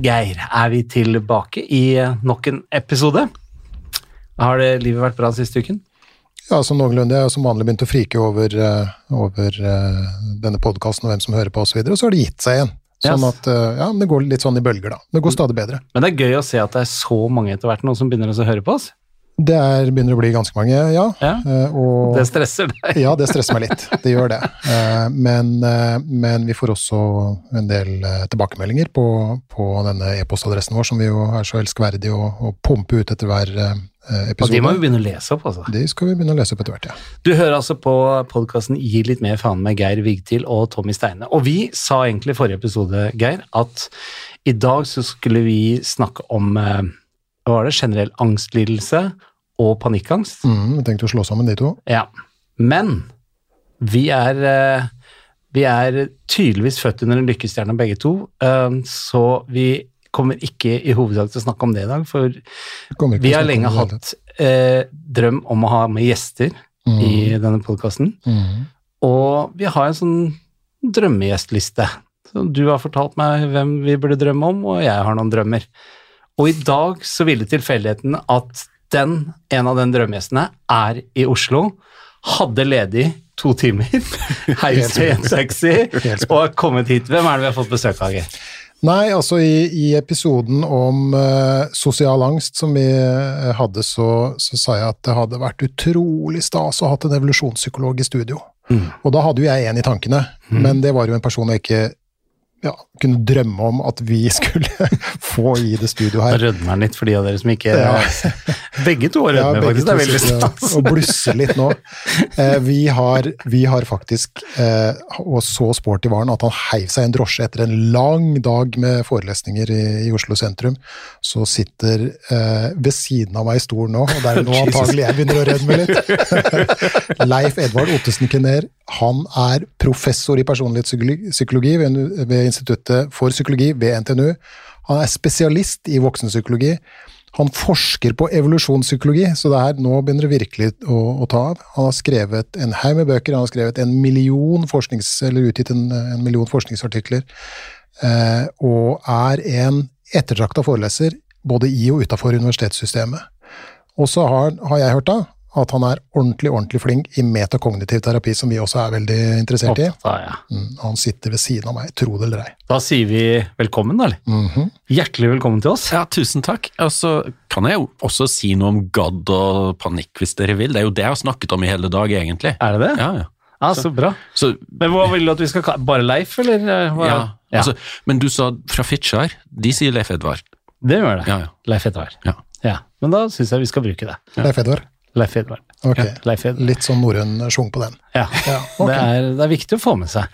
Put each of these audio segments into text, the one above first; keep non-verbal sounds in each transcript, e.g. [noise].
Geir, er vi tilbake i nok en episode. Har det livet vært bra siste uken? Ja, som noenlunde. Jeg har som vanlig begynt å frike over, uh, over uh, denne podkasten og hvem som hører på osv., og, så og så har det gitt seg igjen. Sånn at, uh, ja, Det går litt sånn i bølger, da. Det går stadig bedre. Men det er gøy å se at det er så mange etter hvert nå som begynner å høre på oss. Det er, begynner å bli ganske mange, ja. Ja, Uh, og, [laughs] Det stresser deg. ja, det stresser meg litt. Det gjør det. Uh, men, uh, men vi får også en del tilbakemeldinger på, på denne e-postadressen vår, som vi jo er så elskverdige å, å pumpe ut etter hver uh, Og de må vi begynne å lese opp, altså. De skal vi begynne å lese opp etter hvert, ja. Du hører altså på podkasten Gi litt mer faen med Geir Vigtil og Tommy Steine. Og vi sa egentlig i forrige episode, Geir, at i dag så skulle vi snakke om eh, hva var det, generell angstlidelse og panikkangst. Mm, vi tenkte å slå sammen de to. Ja. Men vi er, eh, vi er tydeligvis født under en lykkestjerne begge to, eh, så vi kommer ikke i hovedsak til å snakke om det i dag, for vi har lenge hatt eh, drøm om å ha med gjester Mm. i denne podkasten. Mm. Og vi har en sånn drømmegjestliste. Så du har fortalt meg hvem vi burde drømme om, og jeg har noen drømmer. Og i dag så ville tilfeldigheten at den, en av den drømmegjestene, er i Oslo, hadde ledig to timer, [laughs] heist i en taxi og har kommet hit. Hvem er det vi har fått besøk av? Nei, altså i, i episoden om uh, sosial angst som vi uh, hadde, så, så sa jeg at det hadde vært utrolig stas å ha hatt en evolusjonspsykolog i studio. Mm. Og da hadde jo jeg en i tankene, men det var jo en person jeg ikke ja, kunne drømme om at vi skulle [laughs] få i det studio Da her. rødmer han litt for de av dere som ikke Ja. Begge to rødmer, ja, faktisk. Det er veldig stas. Og blusser litt nå. Eh, vi, har, vi har faktisk, eh, og så sporty var han, at han heiv seg i en drosje etter en lang dag med forelesninger i, i Oslo sentrum. Så sitter eh, ved siden av meg i stolen nå, og det er nå [laughs] antagelig jeg begynner å rødme litt. [laughs] Leif Edvard Ottesen Kinner, han er professor i personlighetspsykologi ved, Instituttet for psykologi ved NTNU. Han er spesialist i voksenpsykologi. Han forsker på evolusjonspsykologi, så det her, nå begynner det virkelig å, å ta av. Han har skrevet en haug med bøker, han har skrevet en million forsknings, eller utgitt en, en million forskningsartikler, eh, og er en ettertrakta foreleser både i og utafor universitetssystemet. Og så har, har jeg hørt da, at han er ordentlig, ordentlig flink i metakognitiv terapi, som vi også er veldig interessert i. Opptatt ja. Mm, han sitter ved siden av meg, tro det eller ei. Da sier vi velkommen, da. Mm -hmm. Hjertelig velkommen til oss. Ja, tusen takk. Og så kan jeg jo også si noe om gadd og panikk hvis dere vil. Det er jo det jeg har snakket om i hele dag, egentlig. Er det det? Ja, ja. Ja, så bra. Så, Men hva vil du at vi skal kalle Bare Leif, eller? eh, Hva? ja, altså, men du sa fra Fitjar, de sier Leif Edvard. det gjør det. Ja, ja. Leif Edvard. Ja. Ja, Men da syns jeg vi skal bruke det. Leif Edvard. Leif Edvard. Okay. Ja. Litt sånn norrøn schwung på den. Ja. Ja, okay. Det, er, det er viktig å få med seg.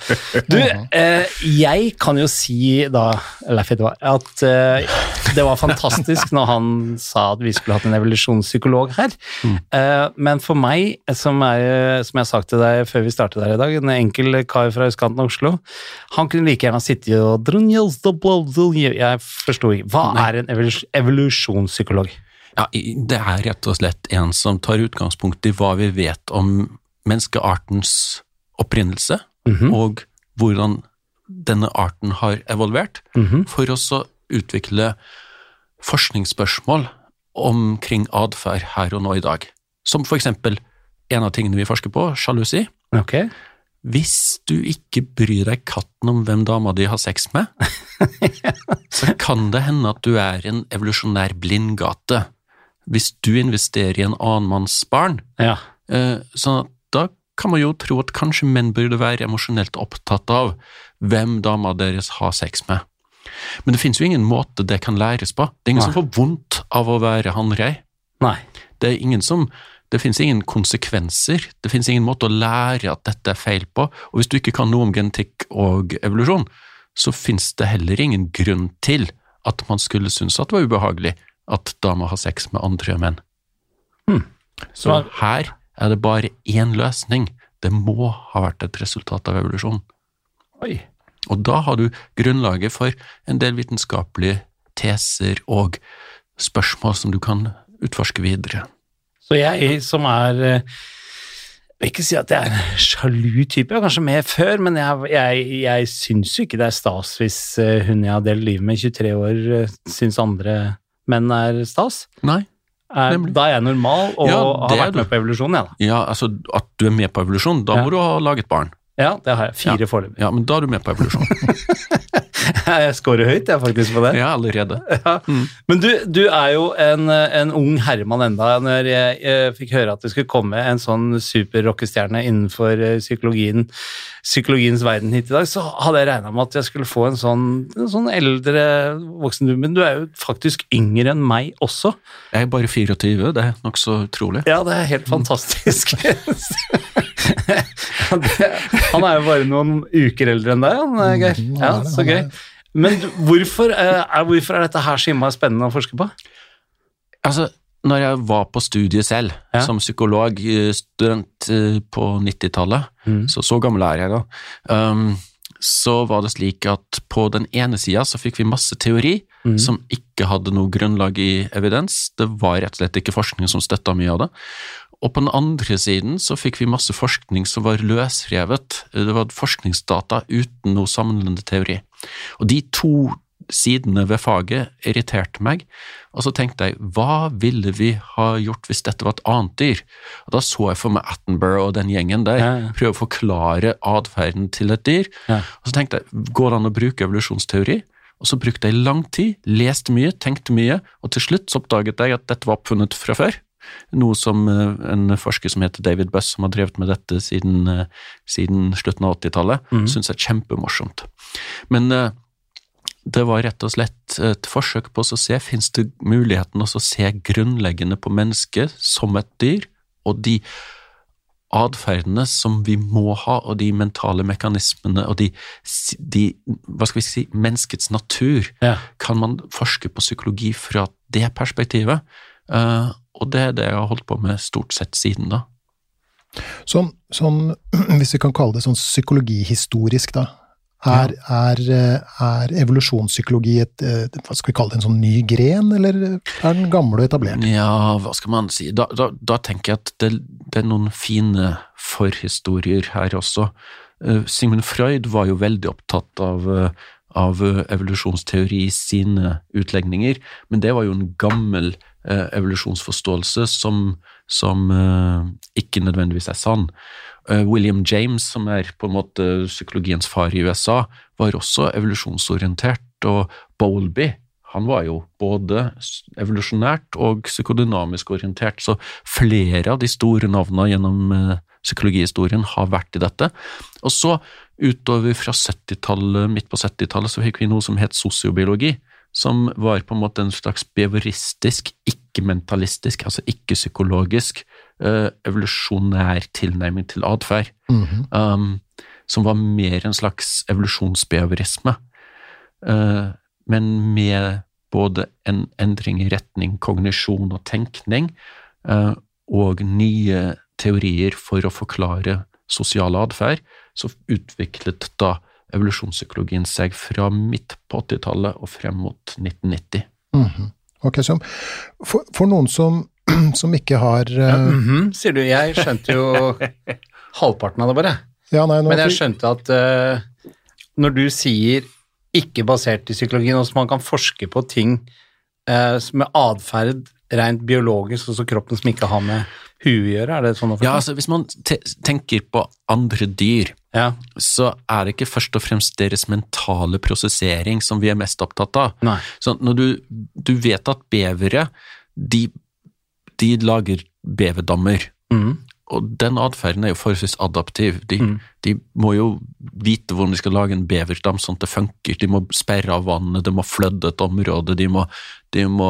Du, [laughs] eh, jeg kan jo si da, Leif Edvard, at eh, det var fantastisk når han sa at vi skulle hatt en evolusjonspsykolog her. Eh, men for meg, som, er, som jeg har sagt til deg før vi startet her i dag, en enkel kar fra østkanten av Oslo, han kunne like gjerne sittet og Jeg forsto ikke. Hva er en evolus- evolusjonspsykolog? Ja, det er rett og slett en som tar utgangspunkt i hva vi vet om menneskeartens opprinnelse, Mhm. og hvordan denne arten har evolvert, Mhm. for å utvikle forskningsspørsmål omkring atferd her og nå i dag. Som for eksempel en av tingene vi forsker på, sjalusi. Ok. Hvis du ikke bryr deg katten om hvem dama di har sex med, [laughs] så kan det hende at du er en evolusjonær blindgate. Hvis du investerer i en annen manns barn, Ja. sånn at da kan man jo tro at kanskje menn burde være emosjonelt opptatt av hvem dama deres har sex med. Men det finnes jo ingen måte det kan læres på. Det er ingen Nei. som får vondt av å være hannrei. Det er ingen som det finnes ingen konsekvenser, det finnes ingen måte å lære at dette er feil på, og hvis du ikke kan noe om genetikk og evolusjon, så finnes det heller ingen grunn til at man skulle synes at det var ubehagelig at damer har sex med andre menn. Så her er det bare én løsning. Det må ha vært et resultat av evolusjonen. Oi. Og da har du grunnlaget for en del vitenskapelige teser og spørsmål som du kan utforske videre. Så jeg som er jeg vil ikke si at jeg er en sjalu type, jeg var kanskje mer før, men jeg, jeg, jeg syns jo ikke det er stas hvis eh, hun jeg har delt livet med i 23 år, eh, syns andre menn er stas. Nei. Er, da er jeg normal og Ja, har vært med på evolusjonen, jeg, da. Ja, altså at du er med på evolusjon, da Ja. må du ha laget barn. Ja, det har jeg. Fire foreløpig. Ja, men da er du med på evolusjon. [laughs] [laughs] Jeg scorer høyt, jeg, faktisk, på det. Ja, allerede. [laughs] Men du, du er jo en, en ung herremann enda. Når jeg, jeg fikk høre at det skulle komme en sånn superrockestjerne innenfor eh, psykologien, psykologiens verden hit i dag, så hadde jeg regna med at jeg skulle få en sånn, en sånn eldre voksen. Men du er jo faktisk yngre enn meg også. Jeg er bare 24, det er nokså utrolig. Ja, det er helt fantastisk. [laughs] Ja, han er jo bare noen uker eldre enn deg, han, eh, Geir. Mhm, Ja, så gøy. Men hvorfor, eh, er, hvorfor er dette her så innmari spennende å forske på? Altså, når jeg var på studiet selv, Ja. som psykolog, eh, eh, på 90-tallet, Mm. så så gammel er jeg da, um, så var det slik at på den ene sida så fikk vi masse teori Mm. som ikke hadde noe grunnlag i evidens. Det var rett og slett ikke forskning som støtta mye av det. Og på den andre siden så fikk vi masse forskning som var løsrevet. Det var forskningsdata uten noe sammenlignende teori. Og de to sidene ved faget irriterte meg, og så tenkte jeg, hva ville vi ha gjort hvis dette var et annet dyr? Og da så jeg for meg Attenborough og den gjengen der, Ja, ja. prøve å forklare atferden til et dyr. Ja. Og så tenkte jeg, går det an å bruke evolusjonsteori? Og så brukte jeg lang tid, leste mye, tenkte mye, og til slutt så oppdaget jeg at dette var oppfunnet fra før. Noe som eh, en forsker som heter David Buss, som har drevet med dette siden, eh, siden slutten av 80-tallet, mm. syns er kjempemorsomt. Men eh, det var rett og slett et forsøk på å se, fins det muligheten å se grunnleggende på mennesket som et dyr, og de atferdene som vi må ha, og de mentale mekanismene og de, de hva skal vi si, menneskets natur, Ja. kan man forske på psykologi fra det perspektivet. Og det er det jeg har holdt på med stort sett siden da. Sånn, sånn, [clears throat] hvis vi kan kalle det sånn psykologihistorisk, da. Er, er, er evolusjonspsykologi et, eh, hva skal vi kalle det, en sånn ny gren, eller er den gammel og etablert? Ja, hva skal man si, da, da, da tenker jeg at det, det er noen fine forhistorier her også. Eh, Sigmund Freud var jo veldig opptatt av, eh, av eh, evolusjonsteori i sine utlegninger, men det var jo en gammel eh, evolusjonsforståelse som, som eh, ikke nødvendigvis er sann. William James, som er på en måte psykologiens far i USA, var også evolusjonsorientert, og Bowlby han var jo både evolusjonært og psykodynamisk orientert, så flere av de store navnene gjennom psykologihistorien har vært i dette. Og så utover fra 70-tallet, midt på 70-tallet, så fikk vi noe som het sosiobiologi, som var på en måte en slags behavioristisk, ikke-mentalistisk, altså ikke-psykologisk, uh, evolusjonær tilnærming til atferd Mhm. um, som var mer en slags evolusjonsbehaviorisme, uh, men med både en endring i retning kognisjon og tenkning, uh, og nye teorier for å forklare sosial atferd, så utviklet da evolusjonspsykologien seg fra midt på 80-tallet og frem mot 1990. Mhm. Ok, så for, for noen som, [clears throat] som ikke har ja, mm -hmm, sier du. Jeg skjønte jo [laughs] halvparten av det, bare. ja, nei, nå, Men jeg skjønte at uh, når du sier ikke basert i psykologien, også man kan forske på ting uh, med atferd rent biologisk, altså kroppen som ikke har med huet gjøre, er det sånn å forstå? Ja, altså Hvis man te tenker på andre dyr, Ja. så er det ikke først og fremst deres mentale prosessering som vi er mest opptatt av. Nei. Så når du, du vet at bevere, de, de lager beverdammer, Mm. og den atferden er jo forholdsvis adaptiv. De, Mm. de må jo vite hvordan de skal lage en beverdam sånn at det funker. De må sperre av vannet, de må flødde et område, de må, de må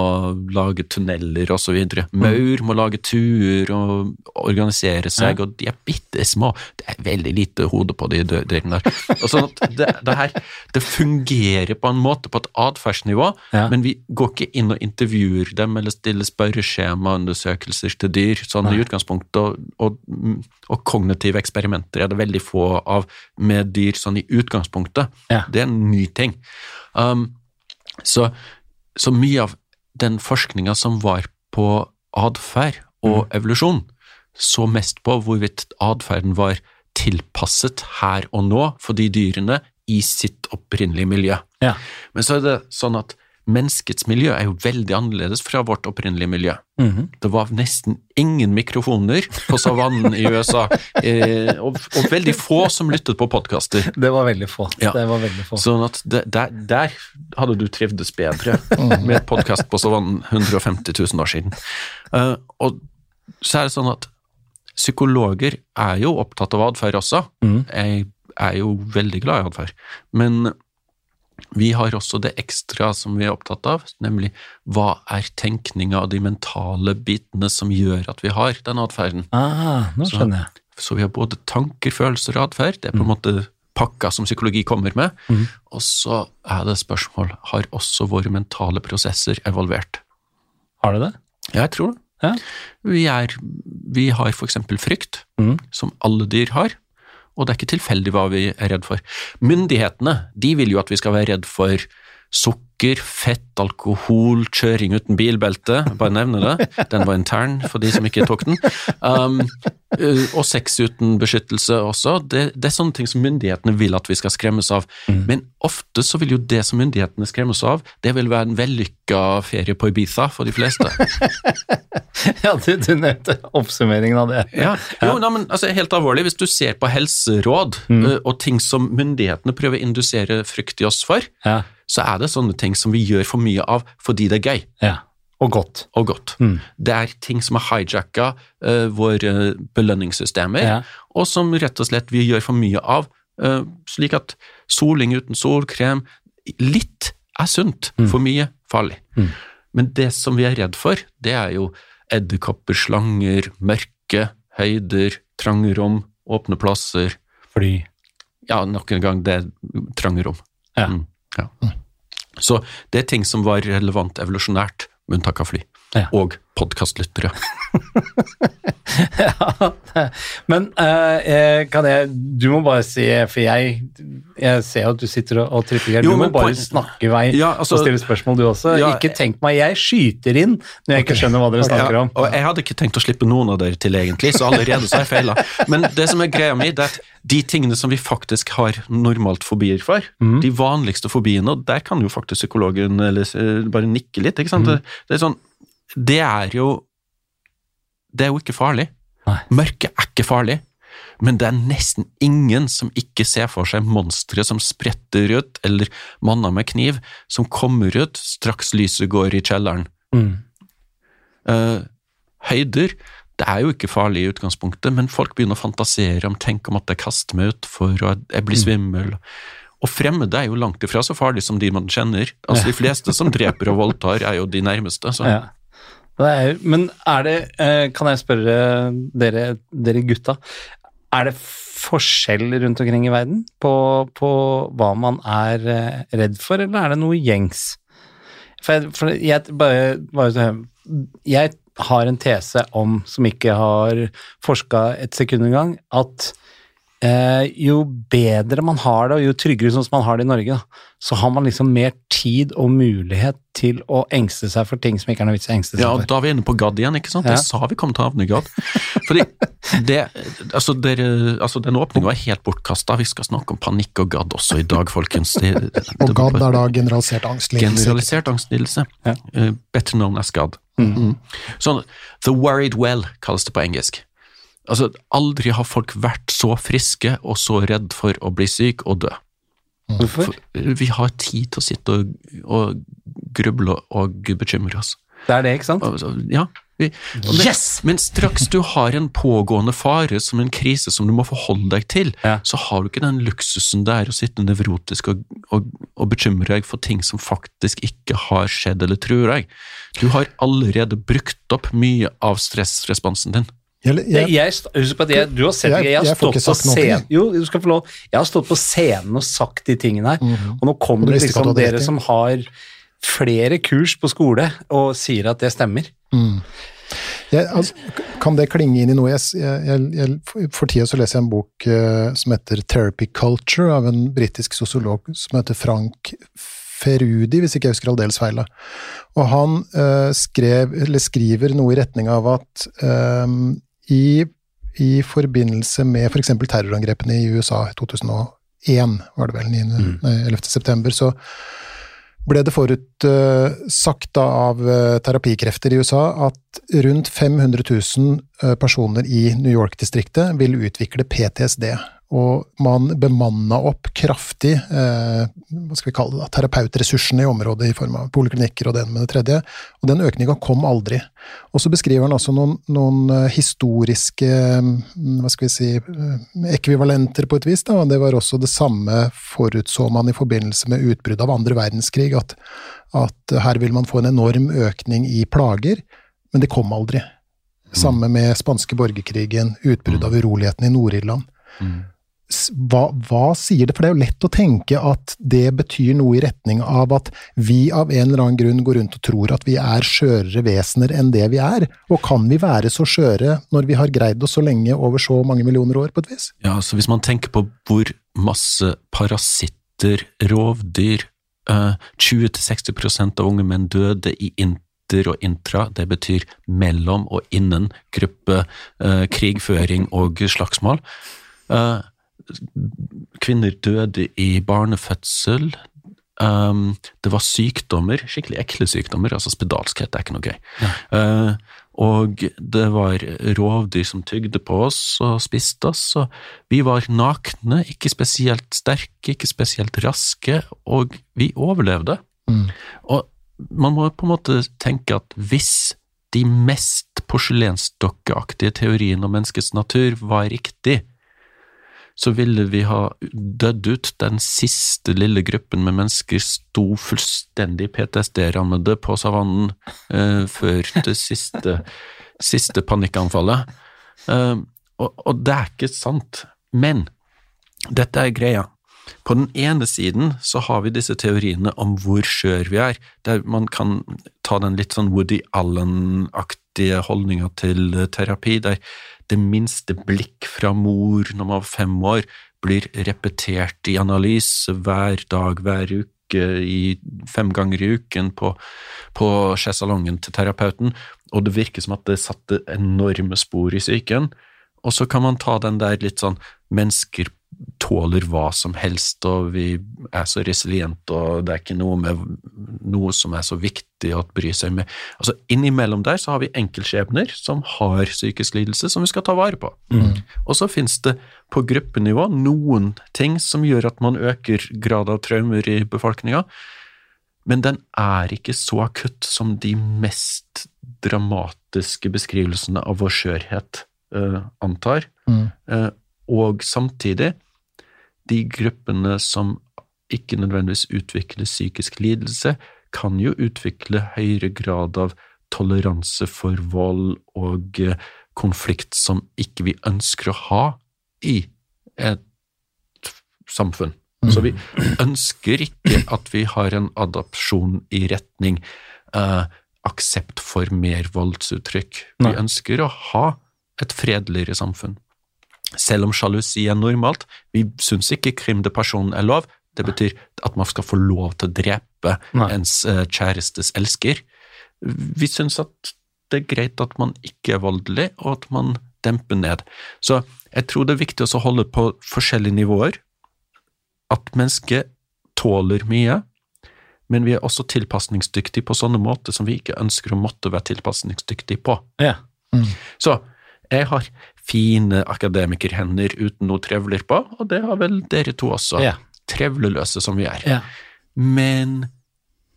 lage tunneler osv. Maur må lage tuer og organisere seg, og de er bitte små. Det er veldig lite hode på de delene der. Og sånn at det, det her det fungerer på en måte på et atferdsnivå, Ja. men vi går ikke inn og intervjuer dem eller stiller spørreskjemaundersøkelser til dyr sånn i utgangspunktet, og, og, og kognitive eksperimenter er det veldig få av med dyr sånn i utgangspunktet. Ja. Det er en ny ting. Um, så, så mye av den forskninga som var på atferd og evolusjon, så mest på hvorvidt atferden var tilpasset her og nå for de dyrene i sitt opprinnelige miljø. Ja. Men så er det sånn at menneskets miljø er jo veldig annerledes fra vårt opprinnelige miljø. Mhm. Det var nesten ingen mikrofoner på savannen i USA, eh, og, og veldig få som lyttet på podkaster. Det var veldig få. Ja. Det var veldig få. Sånn at det, der, der hadde du trivdes bedre med et podkast på savannen 150 000 år siden. Uh, og så er det sånn at psykologer er jo opptatt av atferd også. Mm. Jeg er jo veldig glad i atferd. Men vi har også det ekstra som vi er opptatt av, nemlig hva er tenkninga og de mentale bitene som gjør at vi har den atferden. Ah, nå skjønner jeg. Så vi har både tanker, følelser og atferd. Det er på en måte pakka som psykologi kommer med. Mm. Og så er det spørsmål har også våre mentale prosesser evolvert. Har du det? Jeg tror det. Ja. Vi, er, vi har eksempel frykt, mm. som alle dyr har, og det er ikke tilfeldig hva vi er redd for. Myndighetene de vil jo at vi skal være redd for sukker, fett, alkohol, kjøring uten bilbelte, bare nevne det. Den var intern for de som ikke tok den. Um, uh, og sex uten beskyttelse også. Det, det er sånne ting som myndighetene vil at vi skal skremmes av. Men ofte så vil jo det som myndighetene skremmes av, det vil være en vellykka ferie på Ibiza for de fleste. [laughs] Ja, du, du nevnte oppsummeringen av det. Ja, jo, nei, men altså, helt alvorlig, hvis du ser på helseråd mm. og ting som myndighetene prøver å indusere frykt i oss for, Ja. så er det sånne ting som vi gjør for mye av fordi det er gøy ja. Og godt. og godt. Det er ting som har hijacka uh, våre belønningssystemer, Ja. og som rett og slett vi gjør for mye av, uh, slik at soling uten solkrem Litt er sunt, for mye farlig. Men det som vi er redd for, det er jo edderkopper, slanger, mørke, høyder, trange rom, åpne plasser. Fly. Ja, nok en gang, det er trange rom. Ja. Mm, ja. Så det er ting som var relevant evolusjonært, med unntak av fly. Ja. Og podkastlyttere. [laughs] ja, men eh, eh, kan jeg Du må bare si, for jeg, jeg ser at du sitter og, og tripper. Du må bare snakke i vei Ja, altså- og stille spørsmål, du også. Ja, ikke tenk meg, jeg skyter inn når jeg ikke skjønner hva dere snakker om. og jeg hadde ikke tenkt å slippe noen av dere til, egentlig, så allerede så har jeg feila. Men det som er greia mi, det er at de tingene som vi faktisk har normalt fobier for, mm. de vanligste fobiene, og der kan jo faktisk psykologen eller, eh, bare nikke litt, ikke sant. sant. Det, det er sånn Det er jo Det er jo ikke farlig. Nei. Mørket er ikke farlig. Men det er nesten ingen som ikke ser for seg monstre som spretter ut, eller manner med kniv, som kommer ut straks lyset går i kjelleren. Mm. Uh, høyder det er jo ikke farlig i utgangspunktet, men folk begynner å fantasere om tenk om at jeg kaster meg utfor og jeg blir svimmel. Og fremmede er jo langt ifra så farlig som de man kjenner. Altså De fleste som dreper og voldtar, er jo de nærmeste. Så. [laughs] Ja. Men er det eh, Kan jeg spørre dere, dere gutta, er det forskjell rundt omkring i verden på, på hva man er eh, redd for, eller er det noe gjengs? For jeg, for jeg bare, bare Jeg har en tese om, som ikke har forska et sekund engang, at eh, jo bedre man har det, og jo tryggere sånn som man har det i Norge, da, så har man liksom mer tid og mulighet til å engste seg for ting som ikke er noe vits i å engste seg Ja, for. og da er vi inne på gadd igjen, ikke sant? Ja. Jeg sa vi kom til å havne i gadd. Fordi det, altså, det, altså Den åpninga er helt bortkasta. Vi skal snakke om panikk og gadd også i dag, folkens. Det, det, Og gadd er da generalisert angstlidelse. Generalisert angstlidelse. Ja. Uh, better known as GAD. Mm. Sånn, the worried well kalles det på engelsk. Altså, Aldri har folk vært så friske og så redd for å bli syk og dø. Hvorfor? For, eh, vi har tid til å sitte og, og gruble og bekymre oss. Det er det, ikke sant? Ja, vi, Yes! Men straks du har en pågående fare som en krise som du må forholde deg til, Ja. så har du ikke den luksusen det er å sitte nevrotisk og, og, og bekymre deg for ting som faktisk ikke har skjedd eller truer deg. Du har allerede brukt opp mye av stressresponsen din. Jeg, Jeg, jeg, husk på at jeg, du har sett Jeg- jeg, har stått på scenen. Jo, du skal få lov. Jeg har stått på scenen og sagt de tingene her, og nå kommer det liksom dere som har flere kurs på skole og sier at det stemmer. jeg, altså, kan det klinge inn i noe? For tida så leser jeg en bok uh, som heter Therapy Culture, av en britisk sosiolog som heter Frank Ferudi, hvis ikke jeg husker aldeles feil. Og han uh, skrev, eller skriver noe i retning av at eh, i, i forbindelse med f.eks. For terrorangrepene i USA i 2001, var det vel, 9, Mm. nei, 11. september, så ble det forutsagt av uh, terapikrefter i USA at rundt 500 000 uh, personer i New York-distriktet vil utvikle PTSD. Og man bemanna opp kraftig eh, hva skal vi kalle det da, terapeutressursene i området i form av poliklinikker og det ene med det tredje, og den økninga kom aldri. Og så beskriver han også noen, noen eh, historiske mm, hva skal vi si, eh, ekvivalenter på et vis. Da. Det var også det samme forutså man i forbindelse med utbruddet av andre verdenskrig, at, at her vil man få en enorm økning i plager, men det kom aldri. Samme med spanske borgerkrigen, utbruddet av uroligheten i Nord-Irland Mm. Hva, hva sier det? For det er jo lett å tenke at det betyr noe i retning av at vi av en eller annen grunn går rundt og tror at vi er skjørere vesener enn det vi er. Og kan vi være så skjøre når vi har greid oss så lenge over så mange millioner år, på et vis? Ja, så hvis man tenker på hvor masse parasitter, rovdyr, eh, 20-60 av unge menn døde i inter og intra, det betyr mellom og innen gruppe, eh, krigføring og slagsmål. Eh, kvinner døde i barnefødsel. Um, det var sykdommer, skikkelig ekle sykdommer, altså spedalskhet er ikke noe gøy. Eh, og det var rovdyr som tygde på oss og spiste oss, og vi var nakne, ikke spesielt sterke, ikke spesielt raske, og vi overlevde. Mm. Og man må på en måte tenke at hvis de mest porselensdokkeaktige teoriene om menneskets natur var riktig, så ville vi ha dødd ut. Den siste lille gruppen med mennesker sto fullstendig PTSD-rammede på savannen eh, før det siste, [laughs] siste panikkanfallet. Eh, og, og det er ikke sant. Men dette er greia. På den ene siden så har vi disse teoriene om hvor skjør vi er, der man kan ta den litt sånn Woody Allen-aktige holdninga til terapi, der det minste blikk fra mor når man var fem år blir repetert i analyse hver dag, hver uke, i fem ganger i uken på, på sjesalongen til terapeuten, og det virker som at det satte enorme spor i psyken. Og så kan man ta den der litt sånn mennesker tåler hva som helst, og vi er så resiliente, og det er ikke noe med noe som er så viktig å bry seg med. Altså Innimellom der så har vi enkeltskjebner som har psykisk lidelse, som vi skal ta vare på. Og så finnes det på gruppenivå noen ting som gjør at man øker grad av traumer i befolkninga, men den er ikke så akutt som de mest dramatiske beskrivelsene av vår skjørhet uh, antar. Mm. Uh, og samtidig, de gruppene som ikke nødvendigvis utvikler psykisk lidelse, kan jo utvikle høyere grad av toleranse for vold og eh, konflikt som ikke vi ønsker å ha i et samfunn. Så vi ønsker ikke at vi har en adopsjon i retning eh, aksept for mer voldsuttrykk. Vi ønsker å ha et fredeligere samfunn. Selv om sjalusi er normalt, vi syns ikke krim de person er lov. Det betyr at man skal få lov til å drepe Nei. ens eh, kjærestes elsker. Vi syns at det er greit at man ikke er voldelig, og at man demper ned. Så jeg tror det er viktig å holde på forskjellige nivåer. At mennesket tåler mye, men vi er også tilpasningsdyktige på sånne måter som vi ikke ønsker å måtte være tilpasningsdyktige på. Ja. Så jeg har fine akademikerhender uten noe trevler på, og det har vel dere to også. Ja. Trevleløse som vi er. Ja. Men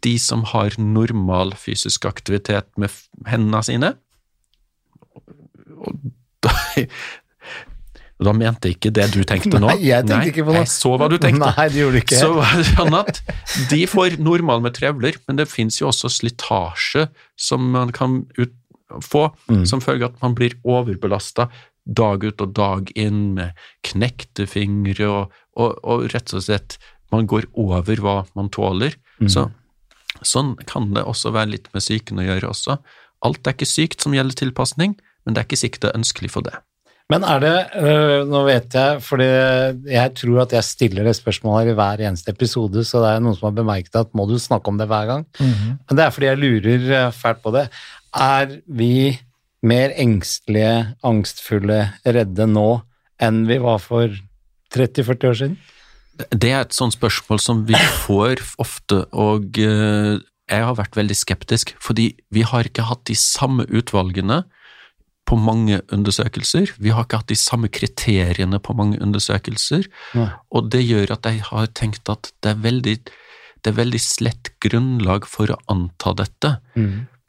de som har normal fysisk aktivitet med hendene sine og da, [laughs] da mente jeg ikke det du tenkte nå. Nei, jeg tenkte ikke på det. Jeg så hva du tenkte. Nei, det gjorde du ikke. Så var det sånn at de får normal med trevler, men det finnes jo også slitasje som man kan ut, få, Mm. som følge av at man blir overbelasta dag ut og dag inn med knekte fingre, og, og, og rett og slett man går over hva man tåler. Mm. Så, sånn kan det også være litt med psyken å gjøre også. Alt er ikke sykt som gjelder tilpasning, men det er ikke sikkert det er ønskelig for det. Men er det, øh, nå vet jeg, fordi jeg tror at jeg stiller det spørsmålet her i hver eneste episode, så det er noen som har bemerket at må du snakke om det hver gang? Mhm. Men det er fordi jeg lurer øh, fælt på det. Er vi mer engstelige, angstfulle, redde nå enn vi var for 30-40 år siden? Det er et sånt spørsmål som vi får ofte, og eh, jeg har vært veldig skeptisk, fordi vi har ikke hatt de samme utvalgene på mange undersøkelser. Vi har ikke hatt de samme kriteriene på mange undersøkelser, Nei. og det gjør at jeg har tenkt at det er veldig, det er veldig slett grunnlag for å anta dette.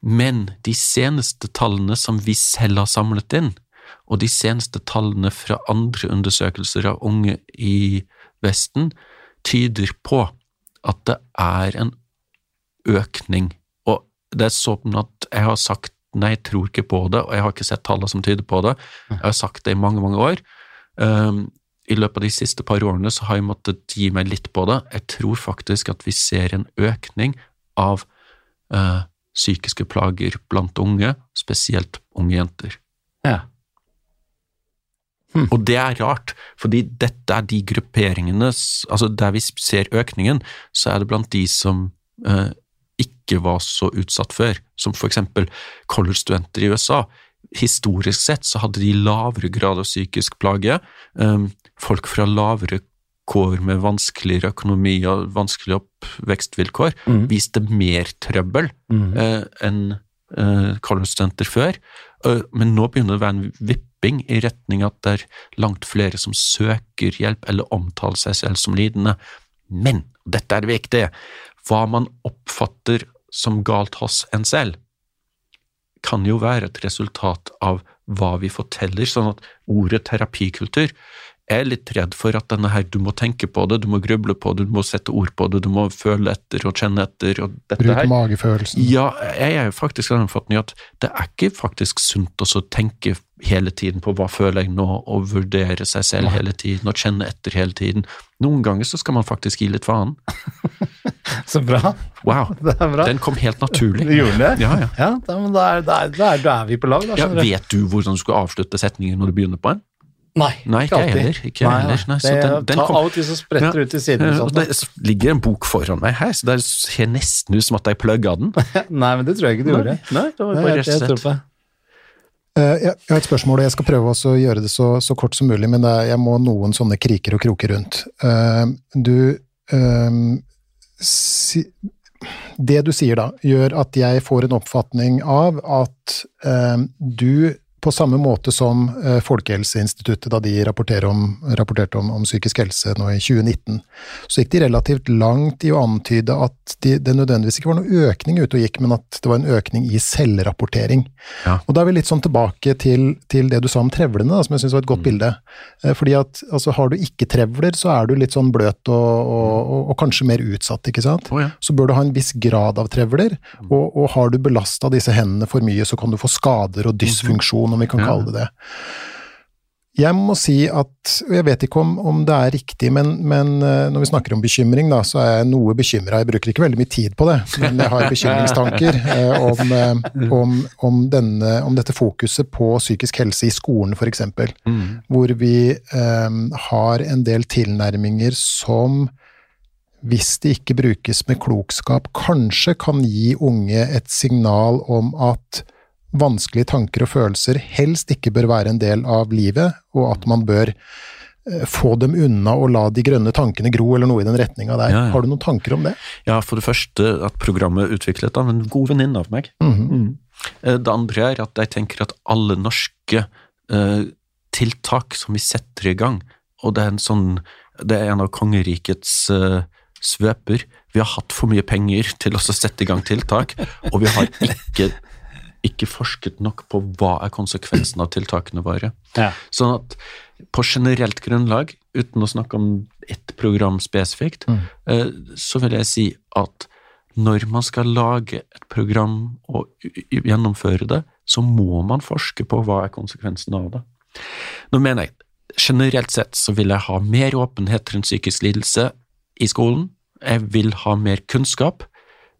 Men de seneste tallene som vi selv har samlet inn, og de seneste tallene fra andre undersøkelser av unge i Vesten, tyder på at det er en økning. Og det er sånn at jeg har sagt nei, jeg tror ikke på det, og jeg har ikke sett tallene som tyder på det. Jeg har sagt det i mange, mange år. Um, I løpet av de siste par årene så har jeg måttet gi meg litt på det. Jeg tror faktisk at vi ser en økning av eh, psykiske plager blant unge, spesielt unge jenter. Ja. Og det er rart, fordi dette er de grupperingene altså Der vi ser økningen, så er det blant de som eh, ikke var så utsatt før, som for eksempel college-studenter i USA. Historisk sett så hadde de lavere grad av psykisk plage. Eh, folk fra lavere kår med vanskeligere økonomi og vanskelige oppvekstvilkår Mm. viste mer trøbbel Mm. eh, enn eh, college-studenter før. Uh, men nå begynner det å være en vipping i retning at det er langt flere som søker hjelp eller omtaler seg selv som lidende. Men, og dette er viktig, hva man oppfatter som galt hos en selv, kan jo være et resultat av hva vi forteller, sånn at ordet terapikultur jeg er litt redd for at denne her, du må tenke på det, du må gruble på det, du må sette ord på det, du må føle etter og kjenne etter, og dette Bruk her. magefølelsen. Ja, jeg er jo faktisk av den oppfatning at det er ikke faktisk sunt å tenke hele tiden på hva føler jeg nå, og vurdere seg selv hele tiden, og kjenne etter hele tiden. Noen ganger så skal man faktisk gi litt faen. [laughs] Så bra. Wow, [laughs] Det er bra. den kom helt naturlig. Du [laughs] gjorde det? Ja, ja. Ja, da, men da er, da, er, da, er vi på lag, da. Ja, vet du hvordan du skal avslutte setningen når du begynner på en? Nei, Nei, ikke alltid. heller, ikke nei, heller. Nei, det, den- den ta, kom- Av og til så spretter ja, ut til siden. Sånt, det ligger en bok foran meg her, så det ser nesten ut som at jeg plugga den. [laughs] Nei, men det tror jeg ikke du gjorde. Nei, det var Nei, bare jeg, jeg tror rett og på slett. Eh, Jeg har et spørsmål, og jeg skal prøve også å gjøre det så, så kort som mulig, men det er, jeg må noen sånne kriker og kroker rundt. Eh, Du eh, si, Det du sier da, gjør at jeg får en oppfatning av at du på samme måte som eh, Folkehelseinstituttet da de om, rapporterte om, om psykisk helse nå i 2019, så gikk de relativt langt i å antyde at de, det nødvendigvis ikke var noe økning ute og gikk, men at det var en økning i selvrapportering. Ja. Og da er vi litt sånn tilbake til, til det du sa om trevlene, da, som jeg syns var et godt bilde. Eh, Fordi at altså, har du ikke trevler, så er du litt sånn bløt og, og, og, og kanskje mer utsatt, ikke sant. Oh, ja. Så bør du ha en viss grad av trevler, og, og har du belasta disse hendene for mye, så kan du få skader og dysfunksjon, om vi kan Ja. kalle det det. Jeg må si at, og jeg vet ikke om, om det er riktig, men, men eh, når vi snakker om bekymring, da, så er jeg noe bekymra. Jeg bruker ikke veldig mye tid på det, men jeg har bekymringstanker eh, om, eh, om, om, denne, om dette fokuset på psykisk helse i skolen, f.eks. Mm. Hvor vi eh, har en del tilnærminger som hvis det ikke brukes med klokskap, kanskje kan gi unge et signal om at vanskelige tanker og følelser helst ikke bør være en del av livet, og at man bør eh, få dem unna og la de grønne tankene gro, eller noe i den retninga der. Ja, ja. Har du noen tanker om det? Ja, for det første at programmet utviklet av en god venninne av meg. Mm -hmm. mm. Det andre er at jeg tenker at alle norske eh, tiltak som vi setter i gang, og det er en sånn Det er en av kongerikets eh, svøper. Vi har hatt for mye penger til å sette i gang tiltak, og vi har ikke, ikke forsket nok på hva er konsekvensen av tiltakene våre. Ja. Sånn at på generelt grunnlag, uten å snakke om ett program spesifikt, mm. så vil jeg si at når man skal lage et program og gjennomføre det, så må man forske på hva er konsekvensen av det. Nå mener jeg, generelt sett så vil jeg ha mer åpenhet rundt psykisk lidelse i skolen. Jeg vil ha mer kunnskap.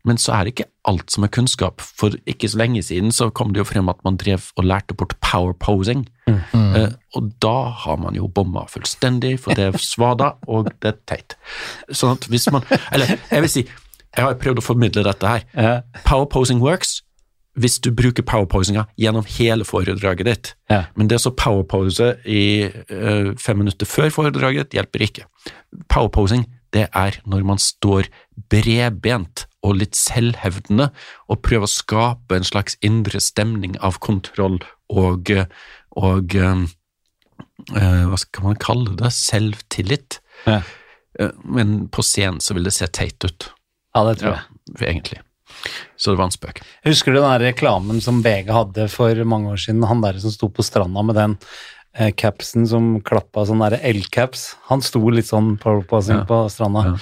Men så er det ikke alt som er kunnskap. For ikke så lenge siden så kom det jo frem at man drev og lærte bort power posing. Eh, og da har man jo bomma fullstendig, for det er svada, og det er teit. Sånn at hvis man Eller jeg vil si, jeg har prøvd å formidle dette her. Power posing works hvis du bruker powerposinga gjennom hele foredraget ditt. Ja. Men det å så powerpose i uh, fem minutter før foredraget hjelper ikke. Powerposing det er når man står bredbent og litt selvhevdende og prøve å skape en slags indre stemning av kontroll og, og eh, eh, hva skal man kalle det, selvtillit. Ja. Eh, Men på scenen så vil det se teit ut, ja, det tror jeg. egentlig. Så det var en spøk. Husker du den der reklamen som VG hadde for mange år siden? Han der som sto på stranda med den eh, capsen som klappa sånn derre L-caps. Han sto litt sånn powerposing Ja. på stranda. Ja.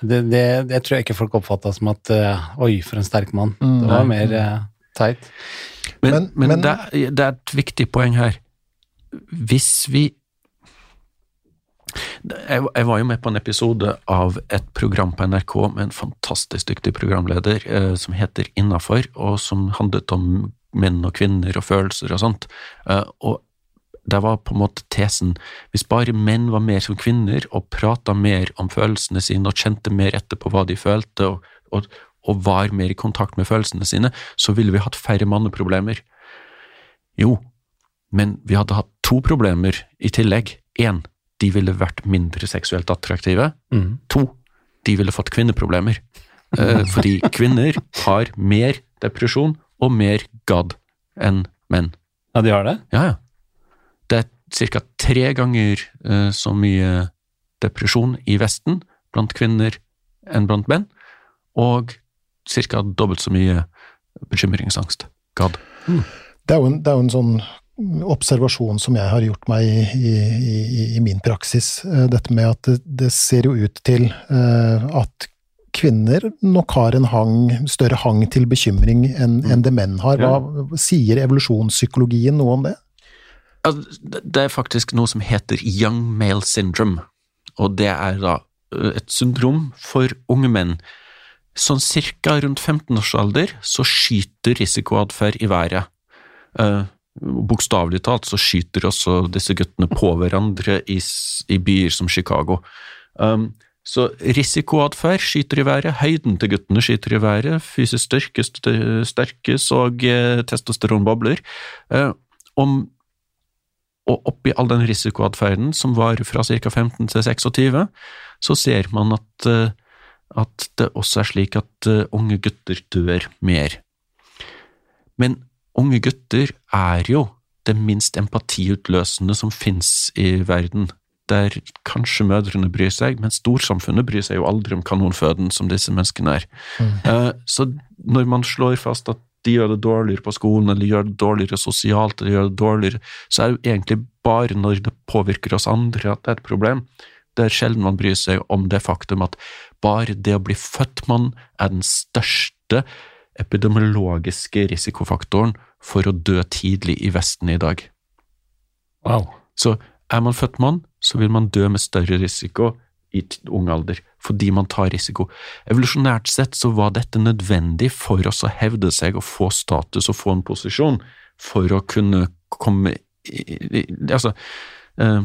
Det, det, det tror jeg ikke folk oppfatta som at eh, Oi, for en sterk mann. Mm. det var mer eh, teit. Men, Men- men, men- det, er- det er et viktig poeng her. Hvis vi jeg, jeg var jo med på en episode av et program på NRK med en fantastisk dyktig programleder eh, som heter Innafor, og som handlet om menn og kvinner og følelser og sånt. Eh, og der var på en måte tesen hvis bare menn var mer som kvinner og prata mer om følelsene sine og kjente mer etter på hva de følte og, og, og var mer i kontakt med følelsene sine, så ville vi hatt færre manneproblemer. Jo, men vi hadde hatt to problemer i tillegg. Én, de ville vært mindre seksuelt attraktive. Mm. To, de ville fått kvinneproblemer. Eh, fordi kvinner har mer depresjon og mer gadd enn menn. Ja, de har det? Ja, ja. Ca. tre ganger eh, så mye depresjon i Vesten blant kvinner enn blant menn, og ca. dobbelt så mye bekymringsangst. Gadd. Det er, en, det er jo en sånn observasjon som jeg har gjort meg i, i, i, i min praksis. eh, Dette med at det, det ser jo ut til eh, at kvinner nok har en hang, større hang til bekymring enn enn det menn har. Hva Sier evolusjonspsykologien noe om det? Altså, det er faktisk noe som heter young male syndrome, og det er da et syndrom for unge menn. Sånn cirka rundt 15-årsalder så skyter risikoatferd i været. Uh, Bokstavelig talt så skyter også disse guttene på hverandre i, i byer som Chicago. Um, så risikoatferd skyter i været, høyden til guttene skyter i været, fysisk styrke st- sterkes og eh, testosteron bobler. Eh, om og oppi all den risikoatferden som var fra ca. 15 til 26, så ser man at, eh, at det også er slik at eh, unge gutter dør mer. Men unge gutter er jo det minst empatiutløsende som fins i verden. Der kanskje mødrene bryr seg, men storsamfunnet bryr seg jo aldri om kanonføden som disse menneskene er. Mm. Så når man slår fast at de gjør det dårligere på skolen, eller gjør det dårligere sosialt, eller gjør det dårligere, så er det egentlig bare når det påvirker oss andre at det er et problem. Det er sjelden man bryr seg om det faktum at bare det å bli født mann er den største epidemiologiske risikofaktoren for å dø tidlig i Vesten i dag. Wow. Så er man født mann, så vil man dø med større risiko i ung alder, fordi man tar risiko. Evolusjonært sett så var dette nødvendig for oss å hevde seg og få status og få en posisjon for å kunne komme Altså, eh,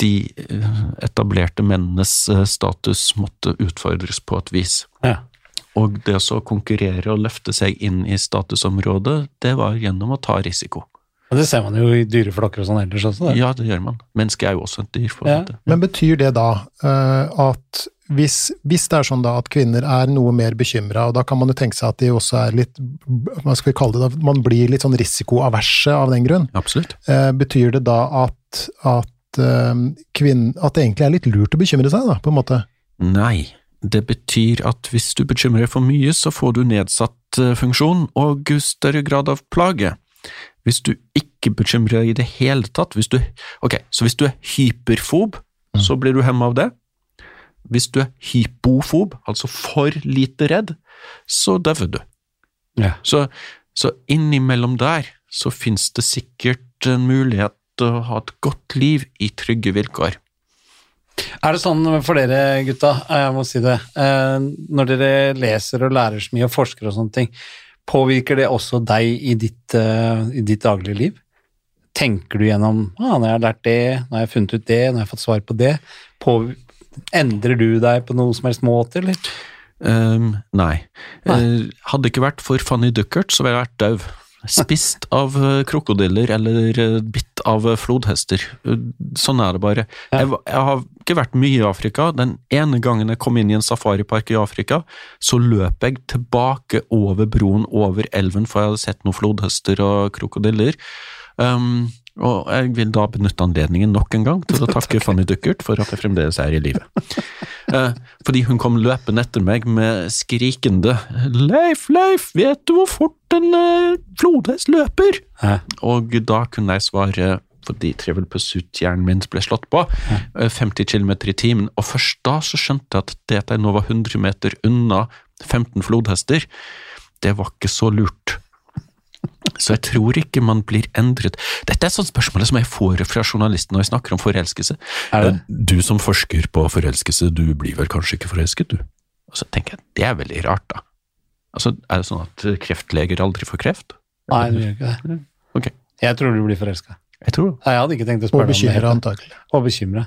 de eh, etablerte mennenes eh, status måtte utfordres på et vis. Ja. Og det å så konkurrere og løfte seg inn i statusområdet, det var gjennom å ta risiko. Og det ser man jo i dyreflokker og sånn ellers også. Det. Ja, det gjør man. Mennesket er jo også et dyr. Ja. Men betyr det da uh, at hvis, hvis det er sånn da at kvinner er noe mer bekymra, og da kan man jo tenke seg at de også er litt Hva skal vi kalle det da? Man blir litt sånn risikoaverse av den grunn. Absolutt. Uh, betyr det da at, at, uh, kvinn, at det egentlig er litt lurt å bekymre seg, da, på en måte? Nei, det betyr at hvis du bekymrer deg for mye, så får du nedsatt funksjon og større grad av plage. Hvis du ikke bekymrer deg i det hele tatt, du, ok, så hvis du er hyperfob, så blir du hemmet av det. Hvis du er hypofob, altså for lite redd, så dauer du. Ja. Så, så innimellom der så finnes det sikkert en mulighet til å ha et godt liv i trygge vilkår. Er det sånn for dere gutta, jeg må si det, eh, når dere leser og lærer så mye og forsker og sånne ting, påvirker det også deg i ditt, uh, i ditt daglige liv? Tenker du gjennom ah, 'nå har jeg lært det, nå har jeg funnet ut det, nå har jeg fått svar på det'? På, endrer du deg på noe som helst måte, eller? Um, nei. Nei. Uh, hadde ikke vært for Fanny Duckert, så ville jeg vært død. Spist av eh, krokodiller eller eh, bitt av eh, flodhester. Sånn er det bare. Jeg, jeg har ikke vært mye i Afrika. Den ene gangen jeg kom inn i en safaripark i Afrika, så løp jeg tilbake over broen over elven, for jeg hadde sett noen flodhester og krokodiller. Um, og jeg vil da benytte anledningen nok en gang til å [laughs] takke Fanny Duckert for at jeg fremdeles er i live. Eh, fordi hun kom løpende etter meg med skrikende 'Leif, Leif, vet du hvor fort en eh, flodhest løper?' Hæ? Og da kunne jeg svare fordi trivel pursuit-hjernen min ble slått på, eh, 50 km i timen, og først da så skjønte jeg at det at jeg nå var 100 meter unna 15 flodhester, det var ikke så lurt. Så jeg tror ikke man blir endret. Dette er et sånt spørsmål som jeg får fra journalisten når jeg snakker om forelskelse. Er det? Du som forsker på forelskelse, du blir vel kanskje ikke forelsket, du? Og så tenker jeg, det er veldig rart, da. Altså, Er det sånn at kreftleger aldri får kreft? Nei, det gjør ikke det. Ok. Jeg tror du blir forelska. Jeg tror det. Jeg hadde ikke tenkt å Og spørre deg om det. bekymra, antagelig. Og bekymra.